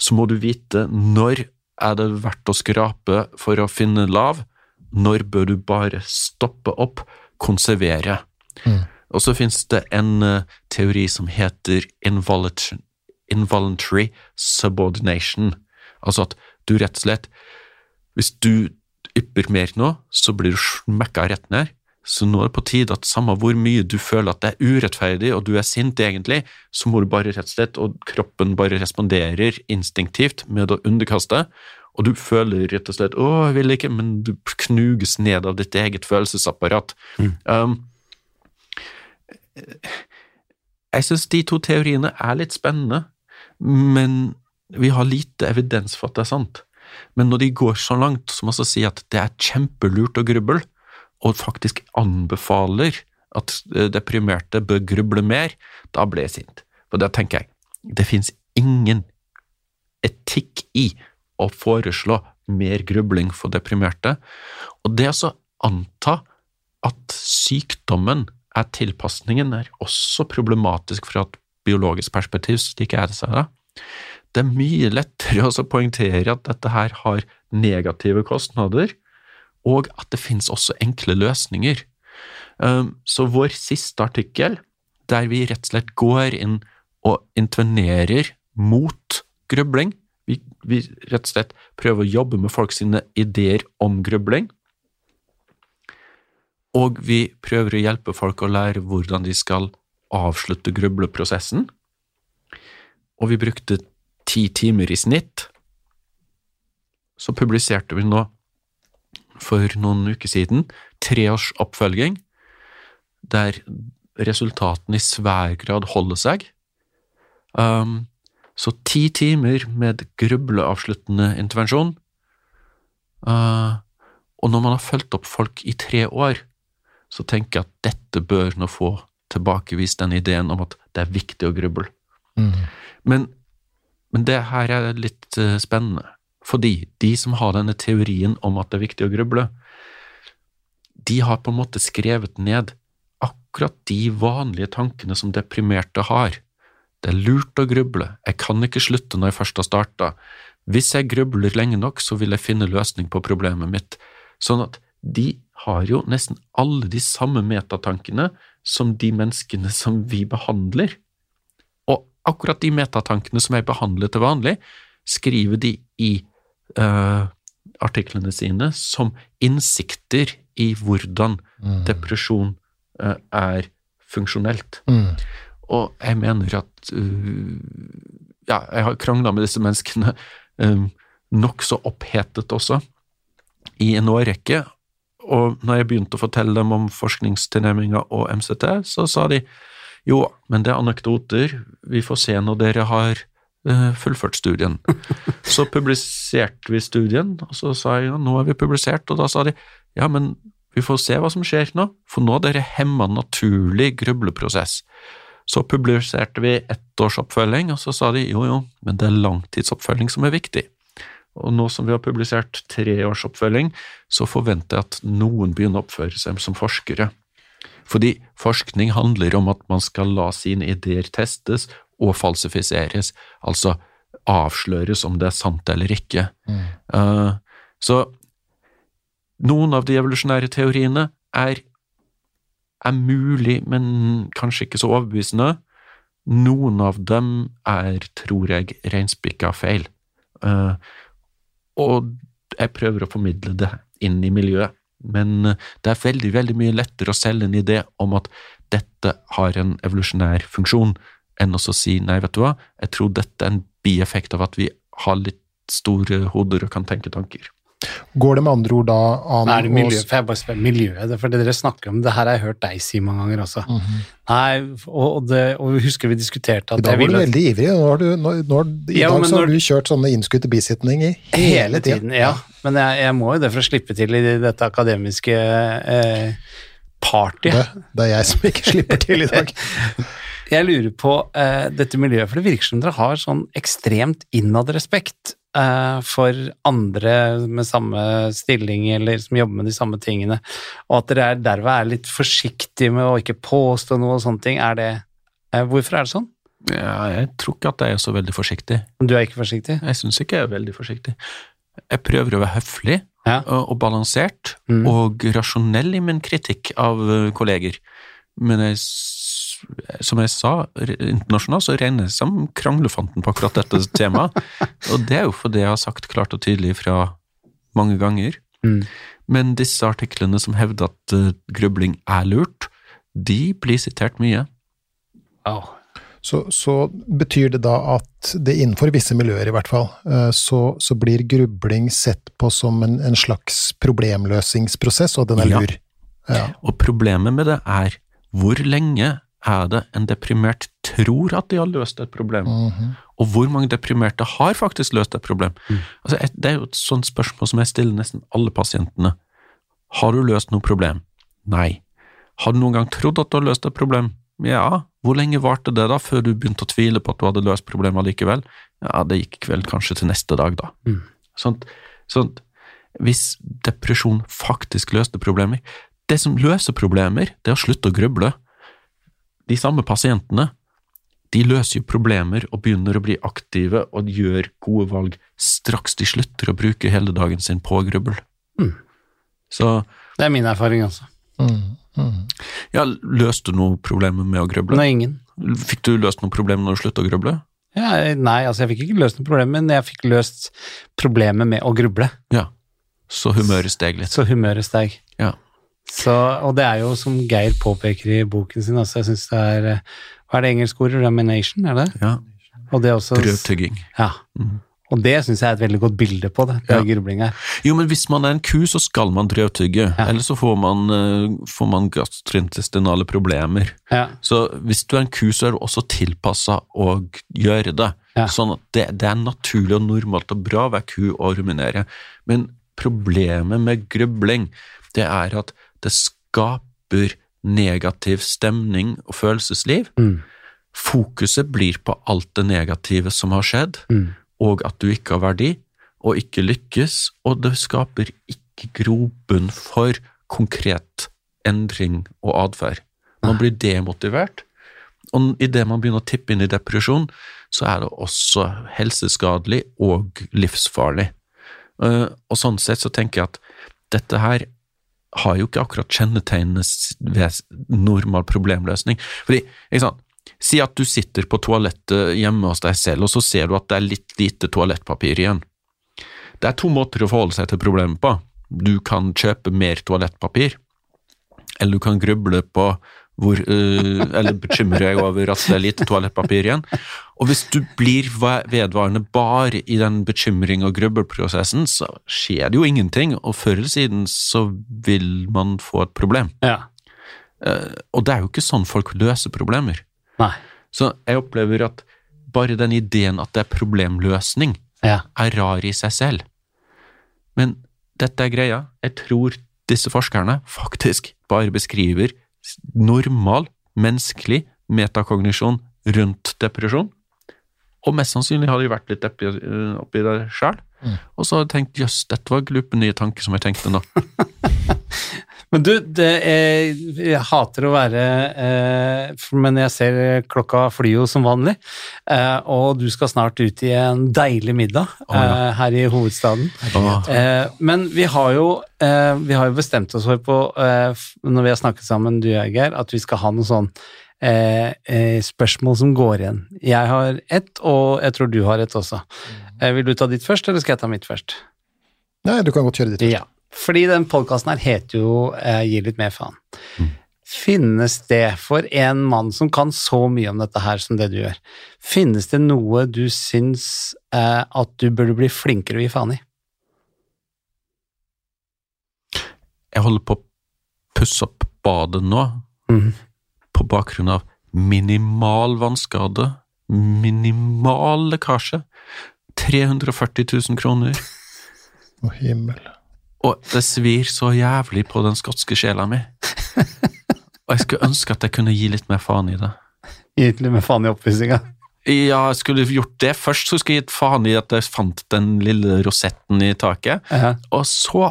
så må du vite når er det verdt å skrape for å finne lav, når bør du bare stoppe opp, konservere. Mm. Og så finnes det en uh, teori som heter involuntary, subordination, altså at du rett og slett hvis du ypper mer nå, så blir du smekka rett ned. Så nå er det på tide at samme hvor mye du føler at det er urettferdig, og du er sint egentlig, så må du bare rett og slett, og kroppen bare responderer instinktivt med å underkaste, og du føler rett og slett 'å, jeg vil ikke', men du knuges ned av ditt eget følelsesapparat. Um, jeg syns de to teoriene er litt spennende, men vi har lite evidens for at det er sant. Men når de går så langt som å si at det er kjempelurt å gruble, og faktisk anbefaler at eh, deprimerte bør gruble mer, da blir jeg sint. For da tenker jeg, det fins ingen etikk i å foreslå mer grubling for deprimerte, og det å anta at sykdommen er tilpasningen, er også problematisk fra et biologisk perspektiv, slik jeg ser det. Det er mye lettere å poengtere at dette her har negative kostnader, og at det finnes også enkle løsninger. Um, Så vår siste artikkel, der vi rett og slett går inn og intervenerer mot grubling, vi, vi rett og slett prøver å jobbe med folk sine ideer om grubling, og vi prøver å hjelpe folk å lære hvordan de skal avslutte grubleprosessen. Og vi brukte ti timer i snitt. Så publiserte vi nå for noen uker siden treårs oppfølging, der resultatene i svær grad holder seg. Um, så ti timer med grubleavsluttende intervensjon. Uh, og når man har fulgt opp folk i tre år, så tenker jeg at dette bør nå få tilbakevist den ideen om at det er viktig å gruble. Mm. Men, men det her er litt eh, spennende, fordi de som har denne teorien om at det er viktig å gruble, de har på en måte skrevet ned akkurat de vanlige tankene som deprimerte har. Det er lurt å gruble, jeg kan ikke slutte når jeg først har starta. Hvis jeg grubler lenge nok, så vil jeg finne løsning på problemet mitt. Sånn at de har jo nesten alle de samme metatankene som de menneskene som vi behandler. Akkurat de metatankene som jeg behandler til vanlig, skriver de i uh, artiklene sine som innsikter i hvordan Mm. depresjon uh, er funksjonelt. Mm. Og jeg mener at uh, Ja, jeg har krangla med disse menneskene um, nokså opphetet også, i en årrekke. Og når jeg begynte å fortelle dem om forskningstilnærminga og MCT, så sa de jo, men det er anekdoter, vi får se når dere har uh, fullført studien. [laughs] så publiserte vi studien, og så sa jeg ja, nå er vi publisert, og da sa de ja, men vi får se hva som skjer nå, for nå har dere hemma naturlig grubleprosess. Så publiserte vi ettårsoppfølging, og så sa de jo jo, men det er langtidsoppfølging som er viktig. Og nå som vi har publisert treårsoppfølging, så forventer jeg at noen begynner å oppføre seg som forskere. Fordi forskning handler om at man skal la sine ideer testes og falsifiseres, altså avsløres om det er sant eller ikke. Mm. Uh, så noen av de evolusjonære teoriene er, er mulig, men kanskje ikke så overbevisende. Noen av dem er, tror jeg, reinspikka feil. Uh, og jeg prøver å formidle det inn i miljøet, men det er veldig, veldig mye lettere å selge en idé om at dette har en evolusjonær funksjon, enn å si nei, vet du hva, jeg tror dette er en bieffekt av at vi har litt store hoder og kan tenke tanker. Går det med andre ord da an Nei, det miljø, for jeg bare spør miljøet, for det dere snakker om, det her har jeg hørt deg si mange ganger også. Mhm. Nei, og, det, og vi husker vi diskuterte I at dag jeg var du veldig ivrig. Nå har du, nå, nå, I Ja, dag så har når- du kjørt sånne innskutte bisetninger hele, hele tiden, ja. Men jeg, jeg må jo det for å slippe til i dette akademiske eh, partyet. Det, det er jeg som ikke slipper til i dag. [laughs] Jeg lurer på eh, dette miljøet, for det virker som dere har sånn ekstremt innad respekt for andre med samme stilling eller som jobber med de samme tingene, og at dere er, derved er litt forsiktige med å ikke påstå noe og sånne ting. Er det, eh, hvorfor er det sånn? Ja, jeg tror ikke at jeg er så veldig forsiktig. Du er ikke forsiktig? Jeg syns ikke jeg er veldig forsiktig. Jeg prøver å være høflig Ja. og, og balansert Mm. og rasjonell i min kritikk av eh, kolleger. Men jeg, som jeg sa, internasjonalt så regner jeg som kranglefanten på akkurat dette [laughs] temaet. og det er jo fordi jeg har sagt klart og tydelig fra mange ganger. Mm. Men disse artiklene som hevder at uh, grubling er lurt, de blir sitert mye. Oh. Så, så betyr det da at det innenfor visse miljøer i hvert fall, eh, så, så blir grubling sett på som en, en slags problemløsningsprosess, og den er Ja. lur. Ja. Og problemet med det er hvor lenge er det en deprimert tror at de har løst et problem, Mhm. og hvor mange deprimerte har faktisk løst et problem. Altså, det er jo et sånt spørsmål som jeg stiller nesten alle pasientene. Har du løst noe problem? Nei. Har du noen gang trodd at du har løst et problem? Ja. Hvor lenge varte det da, før du begynte å tvile på at du hadde løst problemet likevel? Ja, det gikk vel kanskje til neste dag, da. Mm. Sånt, sånt, hvis depresjon faktisk løste problemer Det som løser problemer, det er å slutte å gruble. De samme pasientene de løser jo problemer og begynner å bli aktive og gjør gode valg straks de slutter å bruke hele dagen sin på grubbel. Mm. Så Det er min erfaring, altså. Mm. Mm. ja, løste du noe problemer med å gruble? Nei, ingen. Fikk du løst noe problem når du sluttet å gruble? Ja, nei, altså jeg fikk ikke løst noe problem, men jeg fikk løst problemet med å gruble. Ja. Så humøret steg litt. Så humøret steg. Ja. Så, og det er jo som Geir påpeker i boken sin, altså jeg synes det er eh, Hva er det engelske ordet? Rumination, er det? Ja. Og det også Drøvtygging. Ja. Mm. Og det syns jeg er et veldig godt bilde på det, det Ja. grubling her. Jo, men hvis man er en ku, så skal man drøvtygge. Ja. Ellers så får man, eh, får man gastrointestinale problemer. Ja. Så hvis du er en ku, så er du også tilpassa å gjøre det. Ja. Sånn at det, det er naturlig og normalt og bra å være ku og ruminere. Men problemet med grubling, det er at det skaper negativ stemning og følelsesliv. Mm. Fokuset blir på alt det negative som har skjedd, Mm. og at du ikke har verdi, og ikke lykkes, og det skaper ikke grobunn for konkret endring og atferd. Man blir demotivert, og idet man begynner å tippe inn i depresjon, så er det også helseskadelig og livsfarlig. Eh, Og sånn sett så tenker jeg at dette her har jo ikke akkurat kjennetegnene ved normal problemløsning. Fordi, ikke sant, si at du sitter på toalettet hjemme hos deg selv, og så ser du at det er litt lite toalettpapir igjen. Det er to måter å forholde seg til problemet på. Du kan kjøpe mer toalettpapir, eller du kan gruble på hvor, uh, eller bekymrer jeg over at det er lite toalettpapir igjen. Og hvis du blir vedvarende bare i den bekymring- og grubbelprosessen, så skjer det jo ingenting, og før eller siden så vil man få et problem. Ja. Uh, og det er jo ikke sånn folk løser problemer. Nei. Så jeg opplever at bare den ideen at det er problemløsning, Ja. er rar i seg selv. Men dette er greia. Jeg tror disse forskerne faktisk bare beskriver normal, menneskelig metakognisjon rundt depresjon. Og mest sannsynlig har de vært litt oppi, øh, oppi det sjøl. Mm. Og så har jeg tenkt jøss, dette var glupe nye tanker som jeg tenkte nå. [laughs] Men du, det er, jeg hater å være eh, Men jeg ser klokka flyr jo som vanlig, eh, og du skal snart ut i en deilig middag oh, ja. eh, her i hovedstaden. Eh, men vi har jo eh, vi har jo bestemt oss for på, eh, når vi har snakket sammen, du og jeg, Geir, at vi skal ha noen sånn spørsmål som går igjen. Jeg har ett, og jeg tror du har ett også. Eh, vil du ta ditt først, eller skal jeg ta mitt først? Nei, du kan godt kjøre ditt. Ja, fordi den podkasten her heter jo eh, Gi litt mer faen. Mm. Finnes det, for en mann som kan så mye om dette her som det du gjør, finnes det noe du syns eh, at du burde bli flinkere å gi faen i? jeg holder på å pusse opp badet nå, mm. på bakgrunn av minimal vannskade, minimal lekkasje. 340 000 kroner. Å, himmel. Og det svir så jævlig på den skotske sjela mi. Og jeg skulle ønske at jeg kunne gi litt mer faen i det. Gitt litt mer faen i oppvisninga? Ja, jeg skulle gjort det. Først så skulle jeg gitt faen i at jeg fant den lille rosetten i taket, Ja. og så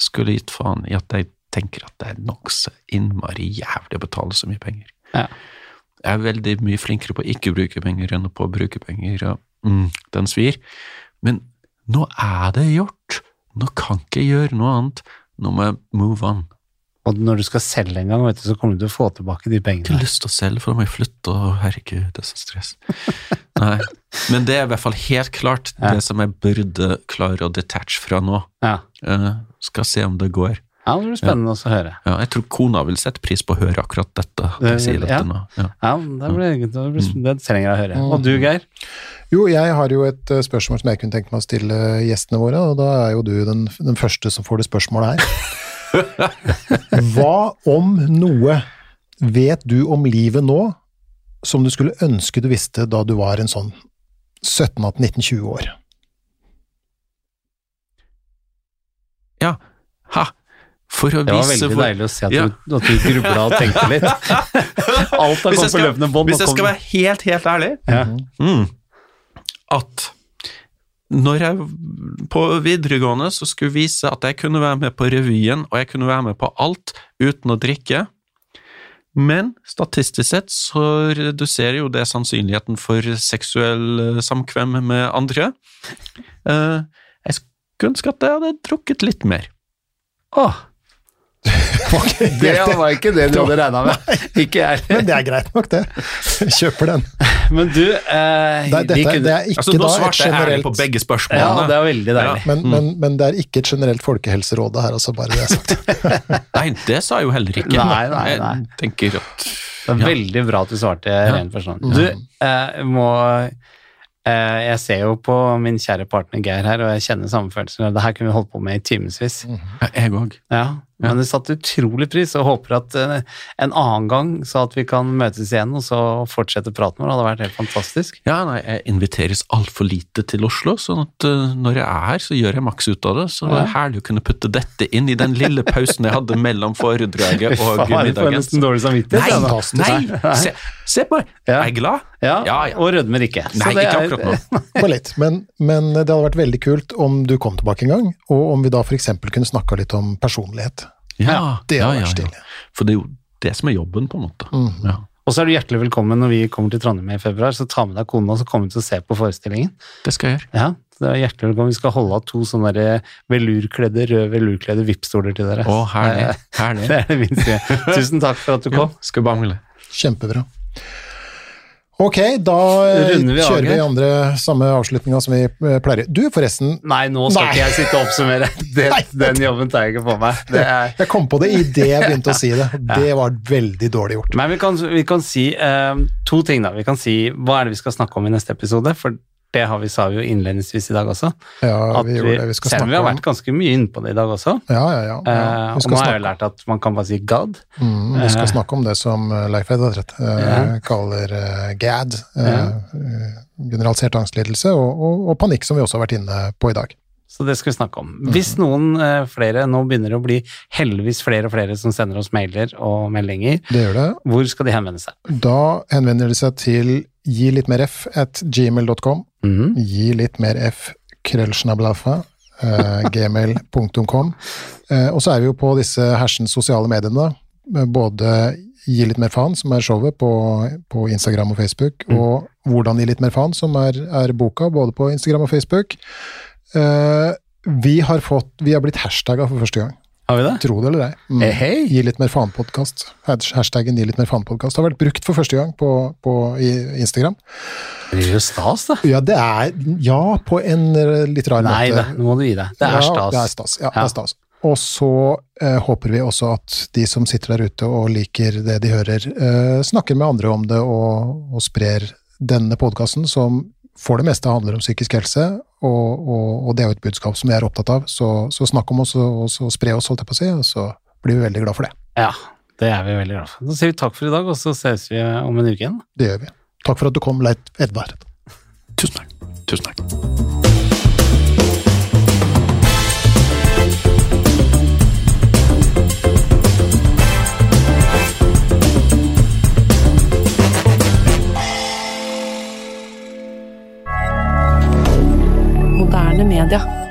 skulle jeg gitt faen i at jeg tenker at det er nokså innmari jævlig å betale så mye penger. Ja. Jeg er veldig mye flinkere på å ikke bruke penger enn på å bruke penger, og mm, den svir. Men nå er det gjort. Nå kan ikke jeg gjøre noe annet. Nå må jeg move on. Og når du skal selge en gang, du, så kommer du til å få tilbake de Jeg har ikke lyst til å selge, for da må jeg flytte, og herregud, det er så stress. [laughs] Nei, men det er i hvert fall helt klart Ja. det som jeg burde klare å detache fra nå. Ja. Uh, skal se om det går. ja, det blir spennende også å høre. Ja, jeg tror kona vil sette pris på å høre akkurat dette. Det, Jeg sier dette Ja. nå. Ja. Ja, det blir, det blir det trenger jeg å høre. Mm. Og du, Geir? Jo, jeg har jo et eh, spørsmål som jeg kunne tenke meg å stille gjestene våre, og da er jo du den, den første som får det spørsmålet her. [laughs] Hva om noe vet du om livet nå som du skulle ønske du visste da du var en sånn 17-18-19-20 år? ja. Ha! For å vise Det var veldig hvor deilig å se at, Ja. du, at du grubla og tenkte litt. [laughs] Alt har kommet på løpende bånd. Hvis jeg skal være helt, helt ærlig ja. mm, At når jeg på videregående så skulle vise at jeg kunne være med på revyen, og jeg kunne være med på alt uten å drikke, men statistisk sett så reduserer jo det sannsynligheten for seksuell eh, samkvem med andre. Eh, Jeg skulle ønske at jeg hadde drukket litt mer. Åh, det var ikke det du [laughs] hadde regna med. [laughs] Ikke jeg. Men det er greit nok, det. Kjøper den. Men du eh, Det, dette, kunne- det er ikke Altså, da et jeg generelt på begge Ja, det er veldig deilig. Ja. men, men, men det er ikke et generelt folkehelseråd her, altså, bare det er sagt. [laughs] Nei, det sa jeg jo heller ikke. Nei, nei, nei. Jeg tenker at Det er Ja. veldig bra at du svarte rent forstand. Du, eh, må eh, Jeg ser jo på min kjære partner Geir her, og jeg kjenner samme følelser. Det her kunne vi holdt på med i timevis. Jeg òg. Ja, men det satte utrolig pris, og håper at eh, en annen gang, så at vi kan møtes igjen og så fortsette praten vår, hadde vært helt fantastisk. Ja, nei, jeg inviteres altfor lite til Oslo, sånn at eh, når jeg er her, så gjør jeg maks ut av det. Så det var herlig å kunne putte dette inn i den lille pausen jeg hadde mellom foredraget [laughs] og jeg får middagen. nesten dårlig samvittighet. Nei, jeg, [laughs] nei, se, se på meg! Ja. Jeg er glad. Ja, Ja, ja. Og rødmer ikke. Så Nei, det ikke er- akkurat nå. [laughs] Bare litt. Men, men det hadde vært veldig kult om du kom tilbake en gang, og om vi da f.eks. kunne snakka litt om personlighet. Ja, Det ja, ja, vært ja. stilig. For det er jo det som er jobben, på en måte. Mm. Ja. Og så er du hjertelig velkommen når vi kommer til Trondheim i februar, så ta med deg kona, så kommer vi til å se på forestillingen. Det skal jeg gjøre. Ja, det er hjertelig velkommen. Vi skal holde av to sånne der velurkledde, røde velurkledde vippstoler til dere. Å, herlig. herlig. [laughs] Det er det minste. [laughs] Tusen takk for at du Ja, kom. bare mangle. Kjempebra. Ok, da eh, vi kjører vi andre samme avslutninga som vi eh, pleier. Du, forresten, Nei, nå skal Nei. ikke jeg sitte og oppsummere. [laughs] Det, den jobben tar jeg ikke på meg. Er, jeg kom på det idet jeg begynte å si det. [laughs] Det var veldig dårlig gjort. men vi kan, vi kan si uh, to ting, da. Vi kan si hva er det vi skal snakke om i neste episode, for det har vi, sa vi jo innledningsvis i dag også. Ja, vi vi. Vi selv om vi har vært ganske mye inne på det i dag også. Ja, ja, ja. ja. Eh, Vi og nå har jeg jo lært at man kan bare si God. Mm, vi skal Eh. snakke om det som eh, Leif Edvard uh, Ja. kaller eh, GAD, Ja. generalisert angstlidelse, og, og, og panikk, som vi også har vært inne på i dag. Så det skal vi snakke om. Hvis noen eh, flere nå begynner det å bli heldigvis flere og flere som sender oss mailer og meldinger, Det gjør det. hvor skal de henvende seg? Da henvender de seg til gi litt mer f at gmail.com. Mhm. Gi litt mer f krøllsnablafa. Uh, [laughs] gmail.com. Uh, og så er vi jo på disse hersens sosiale mediene. Både Gi litt mer faen, som er showet på, på Instagram og Facebook, og Hvordan gi litt mer faen, som er, er boka, både på Instagram og Facebook. Eh, vi har fått, vi har blitt hashtagga for første gang. Har vi det? Tro det eller ei. Mm. Hei, hey. Gi litt mer faen-podkast. Hashtaggen Gi litt mer faen-podkast har vært brukt for første gang på, på i Instagram. Det blir jo stas, da. Ja, det er Ja, på en eh, litt rar Nei, måte. Nei, nå må du gi deg. Det er Ja, stas. det er stas. Ja, det er stas. Og så eh, håper vi også at de som sitter der ute og liker det de hører, eh, snakker med andre om det og, og sprer denne podkasten, som for det meste handler om psykisk helse, og, og, og det er jo et budskap som vi er opptatt av. Så, så snakk om oss og, og spre oss, holdt jeg på å si, og så blir vi veldig glad for det. Ja, det er vi veldig glad for. Så sier vi takk for i dag, og så ses vi om en uke igjen. Det gjør vi. Takk for at du kom, Leit Edvard. Tusen takk. Tusen takk. moderne media.